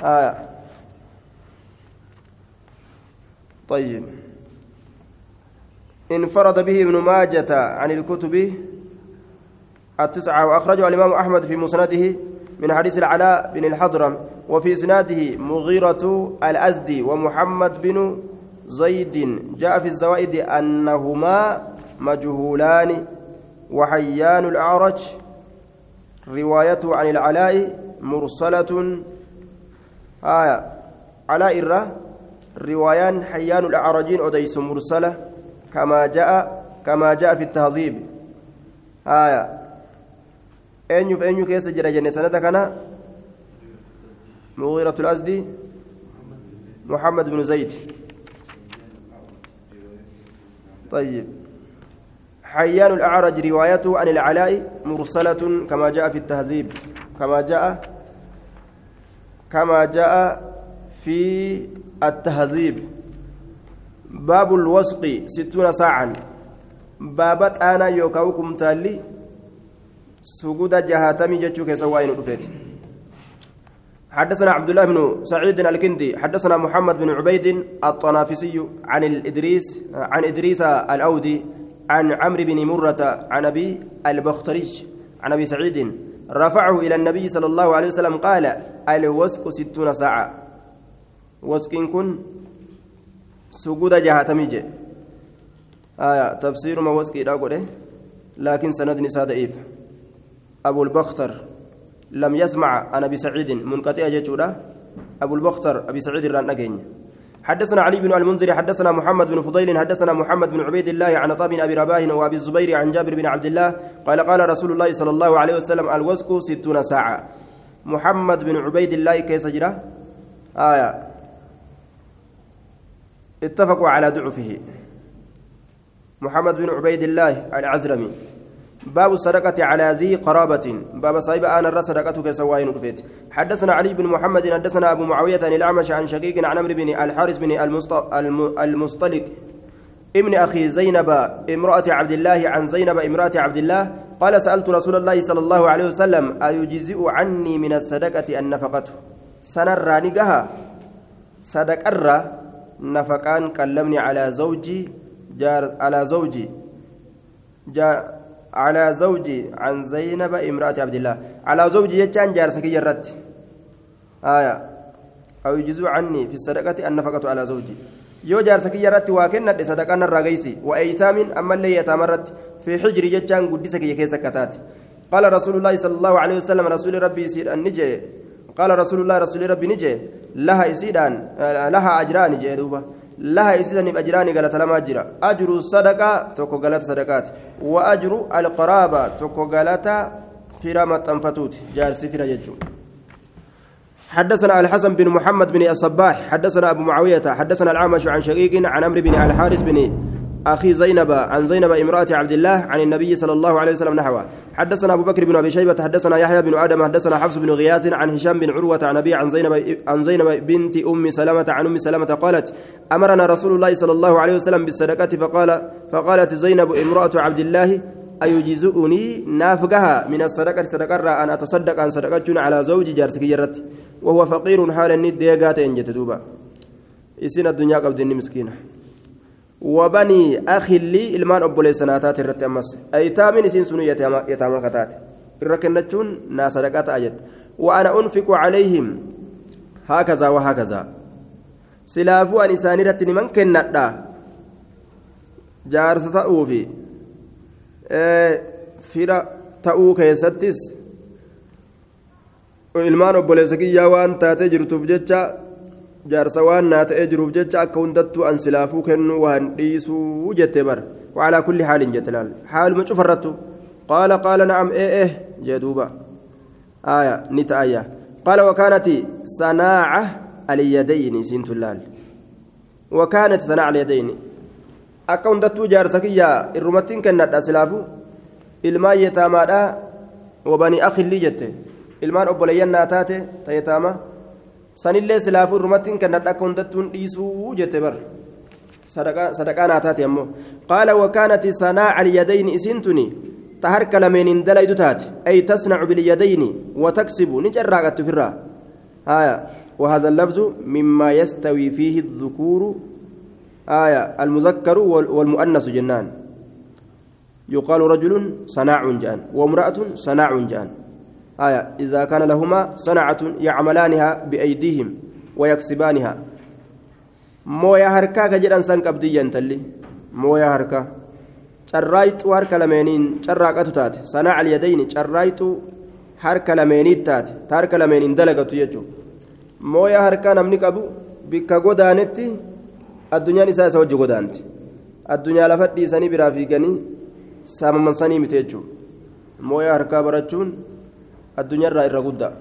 آه. طيب. انفرد به ابن ماجة عن الكتب التسعة وأخرجه الإمام أحمد في مسنده. من حديث العلاء بن الحضرم وفي إسناده مغيرة الأزدي ومحمد بن زيد. جاء في الزوائد أنهما مجهولان وحيان الأعرج. روايته عن العلاء مرسلة. آية. علاء الره روايان حيان الأعرجين أديس مرسلة. كما جاء كما جاء في التهذيب. آية. في أين كيس جرى جنة سنة كان مغيرة الأزدي محمد بن زيد طيب. حيان الأعرج روايته عن العلاء مرسلة كما جاء في التهذيب كما جاء كما جاء في التهذيب باب الوسق ستون ساعة بابت أنا يوكاوكم تالي سجود جهاتمي جتشوك سواين رفيت حدثنا عبد الله بن سعيد الكندي حدثنا محمد بن عبيد الطنافسي عن الإدريس عن إدريس الأودي عن عمرو بن مرة عن أبي البختري عن أبي سعيد رفعه إلى النبي صلى الله عليه وسلم قال الوسك ستون ساعة. وسك كن سجود جهاتميج آية تفسير ما وسك لكن سند نساء ضعيف. أبو البختر لم يسمع عن أبي سعيد منقطع جيتشورا. أبو البختر أبي سعيد ران حدثنا علي بن المنذر حدثنا محمد بن فضيل حدثنا محمد بن عبيد الله عن طاب أبي رباه وأبي الزبير عن جابر بن عبد الله قال قال رسول الله صلى الله عليه وسلم الوسك ستون ساعة. محمد بن عبيد الله كيس جرى آية. اتفقوا على ضعفه. محمد بن عبيد الله العزرمي. باب الصدقة على ذي قرابة. باب صاحب أنا الرا صدقتك سواين رفيت حدثنا علي بن محمد حدثنا أبو معاوية عن الأعمش عن شقيق عن عمرو بن الحارث بن المصطلق ابن أخي زينب امرأة عبد الله عن زينب امرأة عبد الله قال سألت رسول الله صلى الله عليه وسلم أيجزئ عني من الصدقة النفقة سنرى نقها صدق الرا نفقان كلمني على زوجي جار على زوجي جار على زوجي عن زينب امرأة عبد الله على زوجي يجان جارسك يرت آية أو يجزو عني في الصدقة النفقة على زوجي yoo jaarsa kiyya irratti waa kennadhe sadaqaan irraa gaysi wa eeytaamin ammallee yataama irratti fi xijri jechaan guddisa kiyya keessa akkataate qaala rasuulullaahi sala allahu alehi wasalam rasuuli rabbii isiidhaan ni jee qaala rasuulullaahi rasuuli rabbii ni jee laha isiidhaan laha ajraani jee duuba isiisaniif ajiraani galata lamaa jira ajru sadaqaa tokko galata sadaqaati wa ajru alqaraaba tokko galata fira maxxanfatuuti jaarsi fira jechuudha حدثنا الحسن بن محمد بن الصباح حدثنا ابو معاويه حدثنا العامش عن شقيق عن عمرو بن الحارث بن أخي زينب عن زينب امرأة عبد الله عن النبي صلى الله عليه وسلم نحوه. حدثنا أبو بكر بن أبي شيبة حدثنا يحيى بن آدم حدثنا حفص بن غياث عن هشام بن عروة عن أبي عن زينب عن زينب بنت أم سلمة عن أم سلمة قالت أمرنا رسول الله صلى الله عليه وسلم بالصدقة فقال فقالت زينب امرأة عبد الله أيجزئني نافقها من الصدقة صدقة أن أتصدق عن صدقة على زوج جارسك جرت. وهو فقير حال الند يقات إن جتدوبا isin addunyaa qabdinni miskiina وبني أخي لي إلمان أبو ليسناتات الرتمس أيتام سين سنو يتامى كتات الركنتشون ناس ركات أجد. وأنا أنفق عليهم. هكذا وهكذا. سلافو أن إسانيرة من كنتا جارس تأوفي. fira ta'uu keessattis ilmaan obboleessa kiyyaa waan taatee jirtuuf jecha jaarsa waan naa ta'ee jiruuf jecha akka hundattuu an silaafuu kennuu waan dhiisuu jettee bara وعلى كل حال جتلال حال ما شوف قال قال نعم إيه إيه جدوبا آية نتايا قال وكانت صناعة اليدين سنتلال وكانت صناعة اليدين أكون دتو جارسكيا الرمتين كانت أسلافو ilmaan yetaamaadha wabanii akhillii jette ilmaan obboleeyyannaa taate ta yetaama sanillee silaafuu irrumattiin kannadha akka hundattuun dhiisuu jette bar sadaqaa naa taate ammoo qaala wakaanati sanaaca alyadayni isiintuni ta harka lameeniin dalaydu taate ay tasnacu bilyadayni wataksibu ni carraaqattu firraa آية وهذا اللفظ مما يستوي فيه الذكور آية المذكر والمؤنث جنان يقال رجل صناع جان وامرأة صناع جان آية إذا كان لهما صنعة يعملانها بأيديهم ويكسبانها مويا هركا كجدان سانك أبديا تلي مويا هركا harka lameeniin carraaqatu taate sanaa alyadayni carraayxuu harka lameeniit taate ta harka lameeniin dalagatu jechuudha mooyaa harkaa namni qabu bikka godaanetti addunyaan isaa isa hojii godaanti addunyaa lafa dhiisanii biraa fiiganii saamamansanii miti jechuudha mooyaa guddaa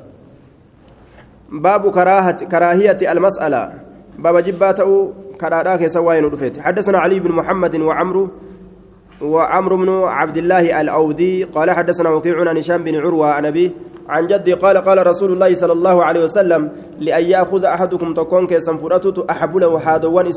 baabu karaahiyati almas'ala baaba jibbaa ta'uu karaadhaa keessa waa'ee nu dhufeeti حدثنا علي بن محمد وعمرو وعمرو بن عبد الله الأودي قال حدثنا وكيع عن هشام بن عروة عن أبيه عن جدي قال قال رسول الله صلى الله عليه وسلم لأن يأخذ أحدكم تكون كيسا فرأتت أحب له حادوان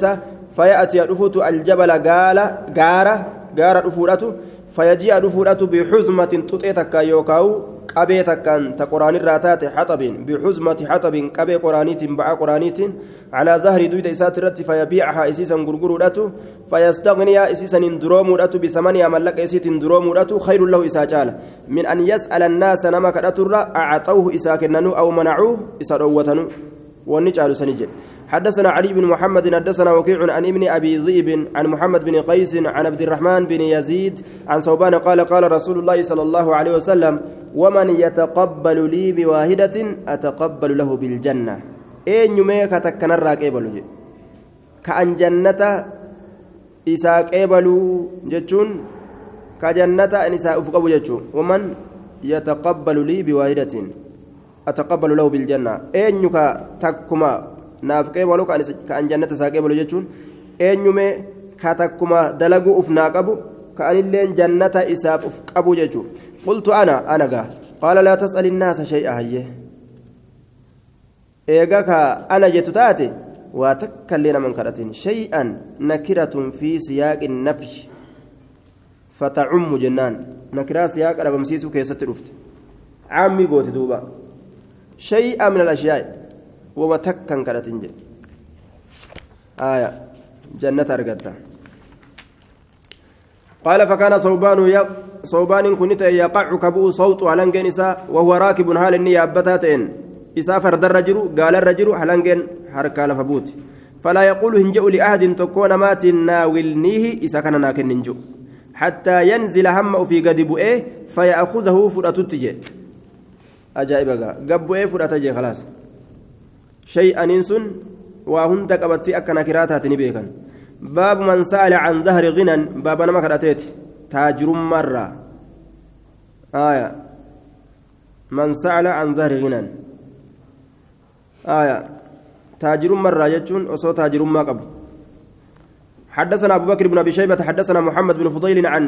فيأتي رفوت الجبل قال قارة قارة رفوته فيجيء رفوته بحزمة تطيتك يوكاو qabee takkaan ta qoraanirraa taate haxabin bixuzmati haxabin qabee qoraaniitiin ba'a qoraaniitiin calaa zahri duyda isaati irratti fayabiicahaa isiisan gurguruudhatu fayastagniyaa isiisanin duroomuudhatu bisamaniyaa mallaqa isiitiin duroomuudhatu khayrun lahu isaa caala min an yas'ala annaasa nama kadhaturra acxawhu isaa kennanuu aw manacuuh isa dhoowwatanuu sani jedhe حدثنا علي بن محمد حدثنا وكيع عن ابن أبي ذئب عن محمد بن قيس عن عبد الرحمن بن يزيد عن ثوبان قال قال رسول الله صلى الله عليه وسلم ومن يتقبل لي بواحدة أتقبل له بالجنة. أين يميك تكنر قبل كأن جنة إساء قبل جتون كجنة إساء أفقب جتون ومن يتقبل لي بواحدة. أتقبل له بالجنة أين يك تكما naaf qeebalu ka'an jannata isaa qeebalu jechuun eenyume ka takkuma dalaguu uf naa qabu ka'anilleen jannata isaaf uf qabu jechuudha qultu ana ana gaa qaala laa tas'ali innaasa shay'a hayyee eega ka ana jettu taate waa takkallee naman kadhatin shay'an nakiratun fi siyaaqi nafyi fatacummu jennaan nakiraa siyaaqa dhabamsiisuu keessatti dhufte caammi gooti duuba shay'a min al-ashyaa'i وما تكن كرتين جي آية. جنة أرقدتها قال فكان صوبان ي... صوبان كنت يقع كبو صوت هلنجن إسا وهو راكب هال النية أبتاتين. إسا الرجل قال الرجل هلنجن حركة لفبوت فلا يقول هنجأ لأحد تكون مات ناولنيه إسا كان ناكن ننجو. حتى ينزل هم في قد بؤيه فيأخذه فرأتتجي أجائب قبؤيه فرأتجي خلاص شيئا سن وهند قبتي أكنا كراتات نبيكا باب من سأل عن ظهر غنى باب نما كراتيت تاجر مرة آية من سأل عن ظهر غنى آية تاجر مرة يجون أصو تاجر ما قبل حدثنا أبو بكر بن أبي شيبة حدثنا محمد بن فضيل عن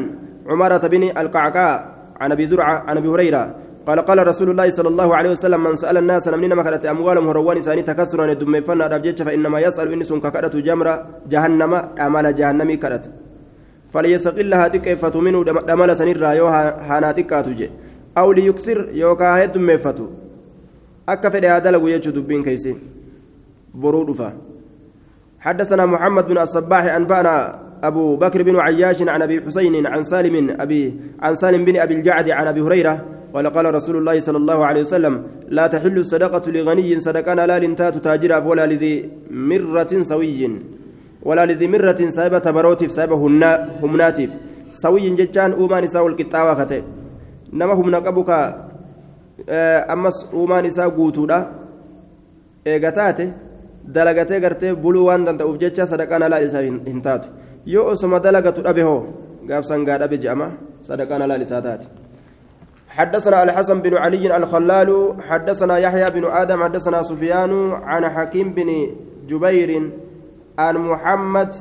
عمارة بن القعقاع عن أبي زرعة عن أبي هريرة قال قال رسول الله صلى الله عليه وسلم من سأل الناس نمنين مكانت أموالهم هروان إساني تكسرا الدم فنا فإنما يسأل إن سن ككرة جمرة جهنم أعمال جهنم كرت فليسقلها تكيفة منه دمال سنير يو هاناتك تجي أو ليكسر يوكا هيد ميفتو أكا فدي هذا لو يجو دبين كيسين برود حدثنا محمد بن الصباح أنبأنا أبو بكر بن عياش عن أبي حسين عن سالم أبي عن سالم بن أبي الجعد عن أبي هريرة قال قال رسول الله صلى الله عليه وسلم لا تحل الصدقة لغني صدقة لا لنتات تاجر ولا لذي مرة سوي ولا لذي مرة سايبة بروتف سايبة همناتف سوي جتان أومان نساء القطاوة كتئ نما هم نقبك أمس أومان نساء قوتودا. إيغتاتي dalagatee gartee buluu waan danda'uuf jecha sadaqaan alaa isaa hin taatu yoo osoma dalagatu dhabe hoo gaafsan gaa dhabe je'ama sadaqaan alaa isaa taate حدثنا الحسن بن علي الخلال حدثنا يحيى بن آدم حدثنا سفيان عن حكيم بن جبير عن محمد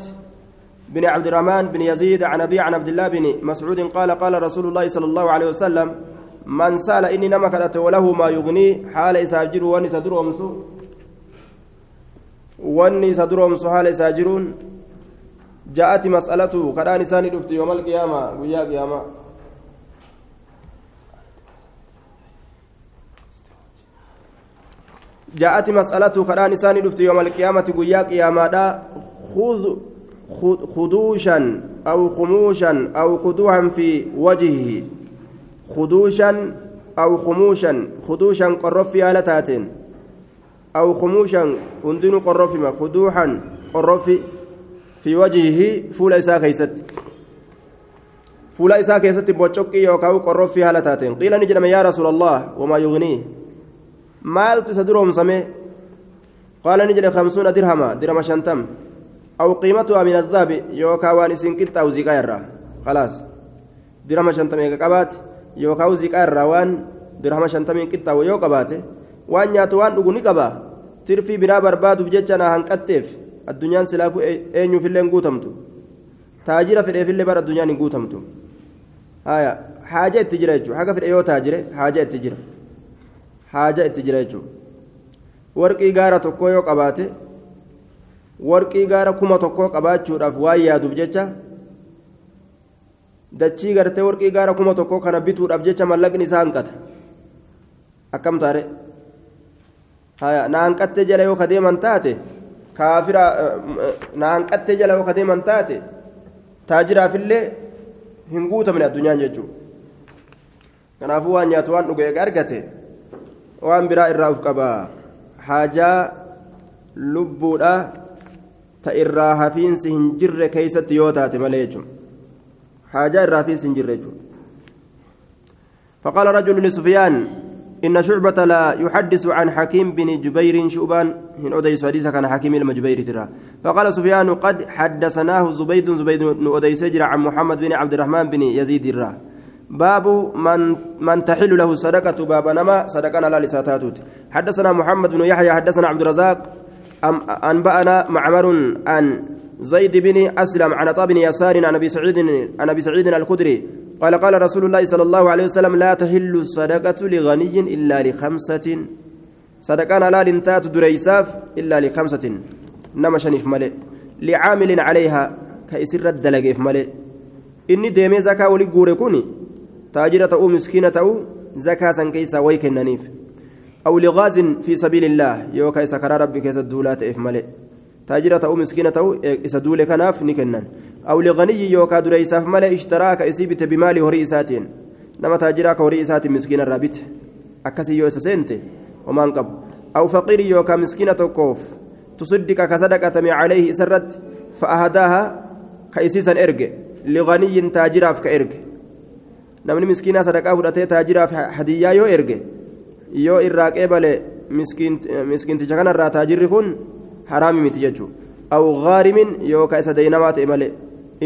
بن عبد الرحمن بن يزيد عن أبي عن عبد الله بن مسعود قال قال رسول الله صلى الله عليه وسلم من سأل إني نمكت وله ما يغني حال إساجر ونسدر ومسو wanni isa duroomsu haala isaa jiruun ja'ati mas'alatu kadhaan isaanii dhufti yoomal qiyaama guyyaa qiyaama ja'ati mas'alatu kadhaan isaanii dhufti yoomal qiyaamati guyyaa qiyaamaadha خدوشا أو خموشا أو خدوعا في وجهه خدوشا أو خموشا خدوشا قرف في آلتاتين أو خموشا هندن قرفما خدوحا قرف في وجهه فول إساء كيست. فول إساء كيست بوشوكي يوكاو قرف في هالتاتين قيل نجلم يا رسول الله وما يغنيه. مال تسدرهم سمي. قال نجل خمسون درهما درهم شنتم. أو قيمتها من الذهب يوكا وان سنكت أو زكايرا خلاص. درهم شنتم يكابات يوكاو زكايرا وان درهم شنتم nyaatu waan dhugu ni qaba tirfii biraa barbaaduuf jecha na hanqatteef addunyaan silaafuu eenyuufillee hin guutamtu taajira fedheefillee bara addunyaan hin guutamtu haaja itti jira jechuudha haga fedhe yoo taajire haaja itti jira haaja itti jira jechuudha warqii gaara tokkoo yoo qabaate warqii gaara kuma tokkoo qabaachuudhaaf waan yaaduuf jecha dachii gartee warqii gaara kuma tokkoo kana bituudhaaf jecha mallaqni isaa hanqata akkam taare. naanqattee jala yoo kadeeman taate kaafira eh, eh, na hanqattee jala yoo kadeeman taate taajiraafillee hin guutamne addunyaan jechuudha. Kanaafuu waan nyaatu waan dhuge argate waan biraa irraa uf qabaa haajaa lubbuudha ta irraa hafiinsi hin jirre keeysatti yoo taate malee jechuudha. Haajaa irraa hafiinsi hin jirre jechuudha. Faqaala rajulli sufiyaan إن شعبة لا يحدث عن حكيم بن جبير شعبان من أديس حديث كان حكيم المجبير ترى. فقال سفيان قد حدثناه زبيد زبيد بن أديس عن محمد بن عبد الرحمن بن يزيد الراه باب من من تحل له صدقة باب نما صدقنا لا لساتاتوت. حدثنا محمد بن يحيى حدثنا عبد الرزاق. أنبأنا معمر عن زيد بن أسلم عن طاب بن يسار عن أبي سعيد عن أبي سعيد الخدري قال قال رسول الله صلى الله عليه وسلم لا تحل الصدقة لغني إلا لخمسة. صدقان لا لنتات دريساف إلا لخمسة. نما ملئ لعامل عليها كيسر الدلق ملئ إني ديمي زكاة ولي كوني. تاجرة أو مسكينة أو زكاة سنكيسا ويكننيف أو لغاز في سبيل الله. يوكا سكر ربك يسدولات إف ملئ تاجرة أو مسكينة أو إسدول كناف نكنن. أو لغني يوكا دريساف ملا إشتراك إسيبت بمال هري إساتين. نما تاجراك هري إسات مسكين الرابط أكسي يو إسسنت وما انقب أو فقير يوكا مسكينة كوف تصدق كصدقة عليه إسرت. فأهداها كإسيسا إرجع. لغني تاجراف كإرجع. namni miskiinaa sadaqaa fudhatee taajiraaf hadiyyaa yoo erge yoo irraa qeebale miskiinticha kanarraa taajirri kun haraami miti jechuudha aw gaarimin yookaan isa daynamaa ta'e malee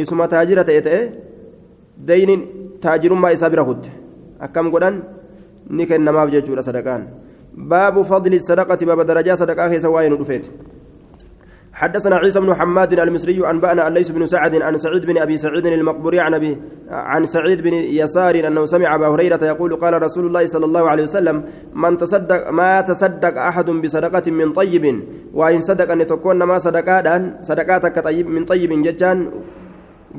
isuma taajira ta'e ta'e dayniin taajirummaa isaa bira kutte akkam godhan ni kennamaaf jechuudha sadaqaan baabu fadli sadaqati baaba darajaa sadaqaa keessa waa'ee nu dhufeeti. حدثنا عيسى بن حماد المصري أنبأنا الليث بن سعد عن سعيد بن أبي سعيد المقبوري عن أبي عن سعيد بن يسار أنه سمع أبا هريرة يقول قال رسول الله صلى الله عليه وسلم من تصدق ما تصدق أحد بصدقة من طيب وإن صدق أن تكون ما صدقات صدقاتك طيب من طيب ججان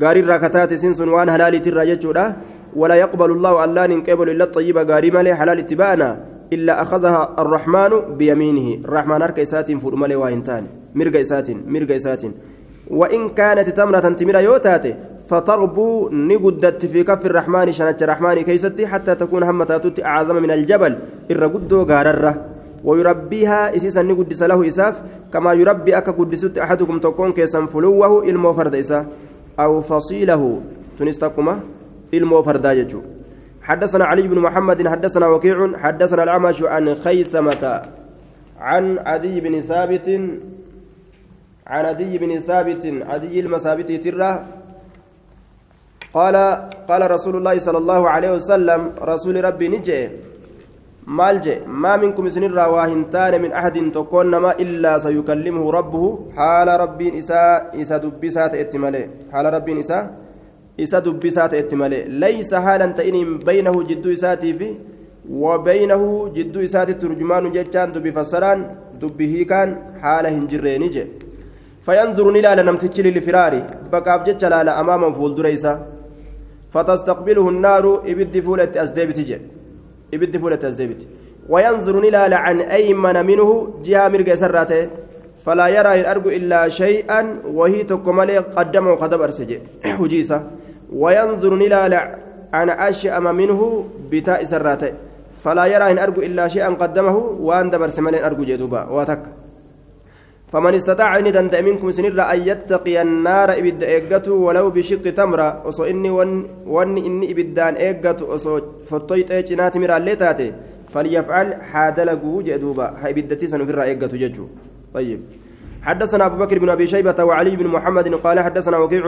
غاري راكتات سنسن وان هلال ترى ولا يقبل الله ألا ننقبل إلا الطيب غاري مالي حلال اتباعنا إلا أخذها الرحمن بيمينه. الرحمن أركيسات فرمالي وإنتاني مرق إسات مرق إسات وإن كانت تمرة تمرة يوتاتي فتربو نقدت في كف الرحمن شنت الرحمن كيستي حتى تكون همتاتوت أعظم من الجبل إرقدو غاررة ويربيها إسيسا نقدس له إساف كما يربي أكا قدست أحدكم تكون كيسا فلوه إلمو فرد إسا أو فصيله تنستقما إلمو فردا يجو حدثنا علي بن محمد حدثنا وكيع حدثنا الأعمش عن خيثمة عن عدي بن ثابت عن عدي بن ثابت عدي المثابت تره قال قال رسول الله صلى الله عليه وسلم رسول ربي نجي. مالجي ما منكم سنرى واهنتان من أحد تكون ما إلا سيكلمه ربه. حال ربي إساء إساء دبسات إتمالي. حال ربي إساء إساء دبسات إتمالي. ليس حالا تئنم بينه جد إساتي في وبينه جد إسات الترجمان جتان دبي فسران دبه كان حال هنجرين نجي. فينظر نلال نمتجل لفراري بقى بجتلال أمام فول دريسة. فتستقبله النار إبد فولة أزديبت جي. إبد فولة أزديبت. وينظر نلال عن أيمن منه جهة مرقى سراته. فلا يرى الأرجو إلا شيئا وهي تكمل قدمه قدم أرسجي. حجيسة وينظر نلال عن أشأم منه بتاء سراته. فلا يرى إن أرجو إلا شيئا قدمه وأن دبر سمالين أرجو جدوبا واتك. فمن استطاع أن دندأ منكم سنرى أن يتقي النار إبد إيقته ولو بشق تمرة وصو إني ون, ون إني إبدان إيقته وصو فطيت إيجنات مرى الليتاتي فليفعل حادلقوا جدوبا هايبدتي سنفر إيقته ججو طيب. حدثنا أبو بكر بن أبي شيبة وعلي بن محمد قال حدثنا وكيع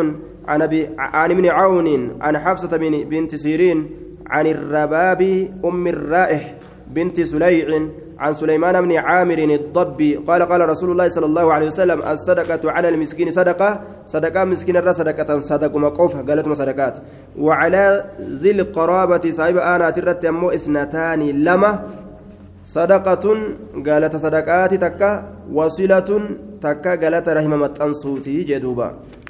عن أبي عن ابن عون عن حفصة بن بنت سيرين عن الرباب أم الرائح. بنت سليع عن سليمان بن عامر الضبي. قال قال رسول الله صلى الله عليه وسلم الصدقة على المسكين صدقة صدقة مسكين الرا صدقة صدق مقوفة قالت صدقات. وعلى ذي القرابة صاحب أنا ترت أمو إثنتان لما صدقة قالت صدقات تكا وصلة تكا قالت رحمة متنصوتي جدوبا.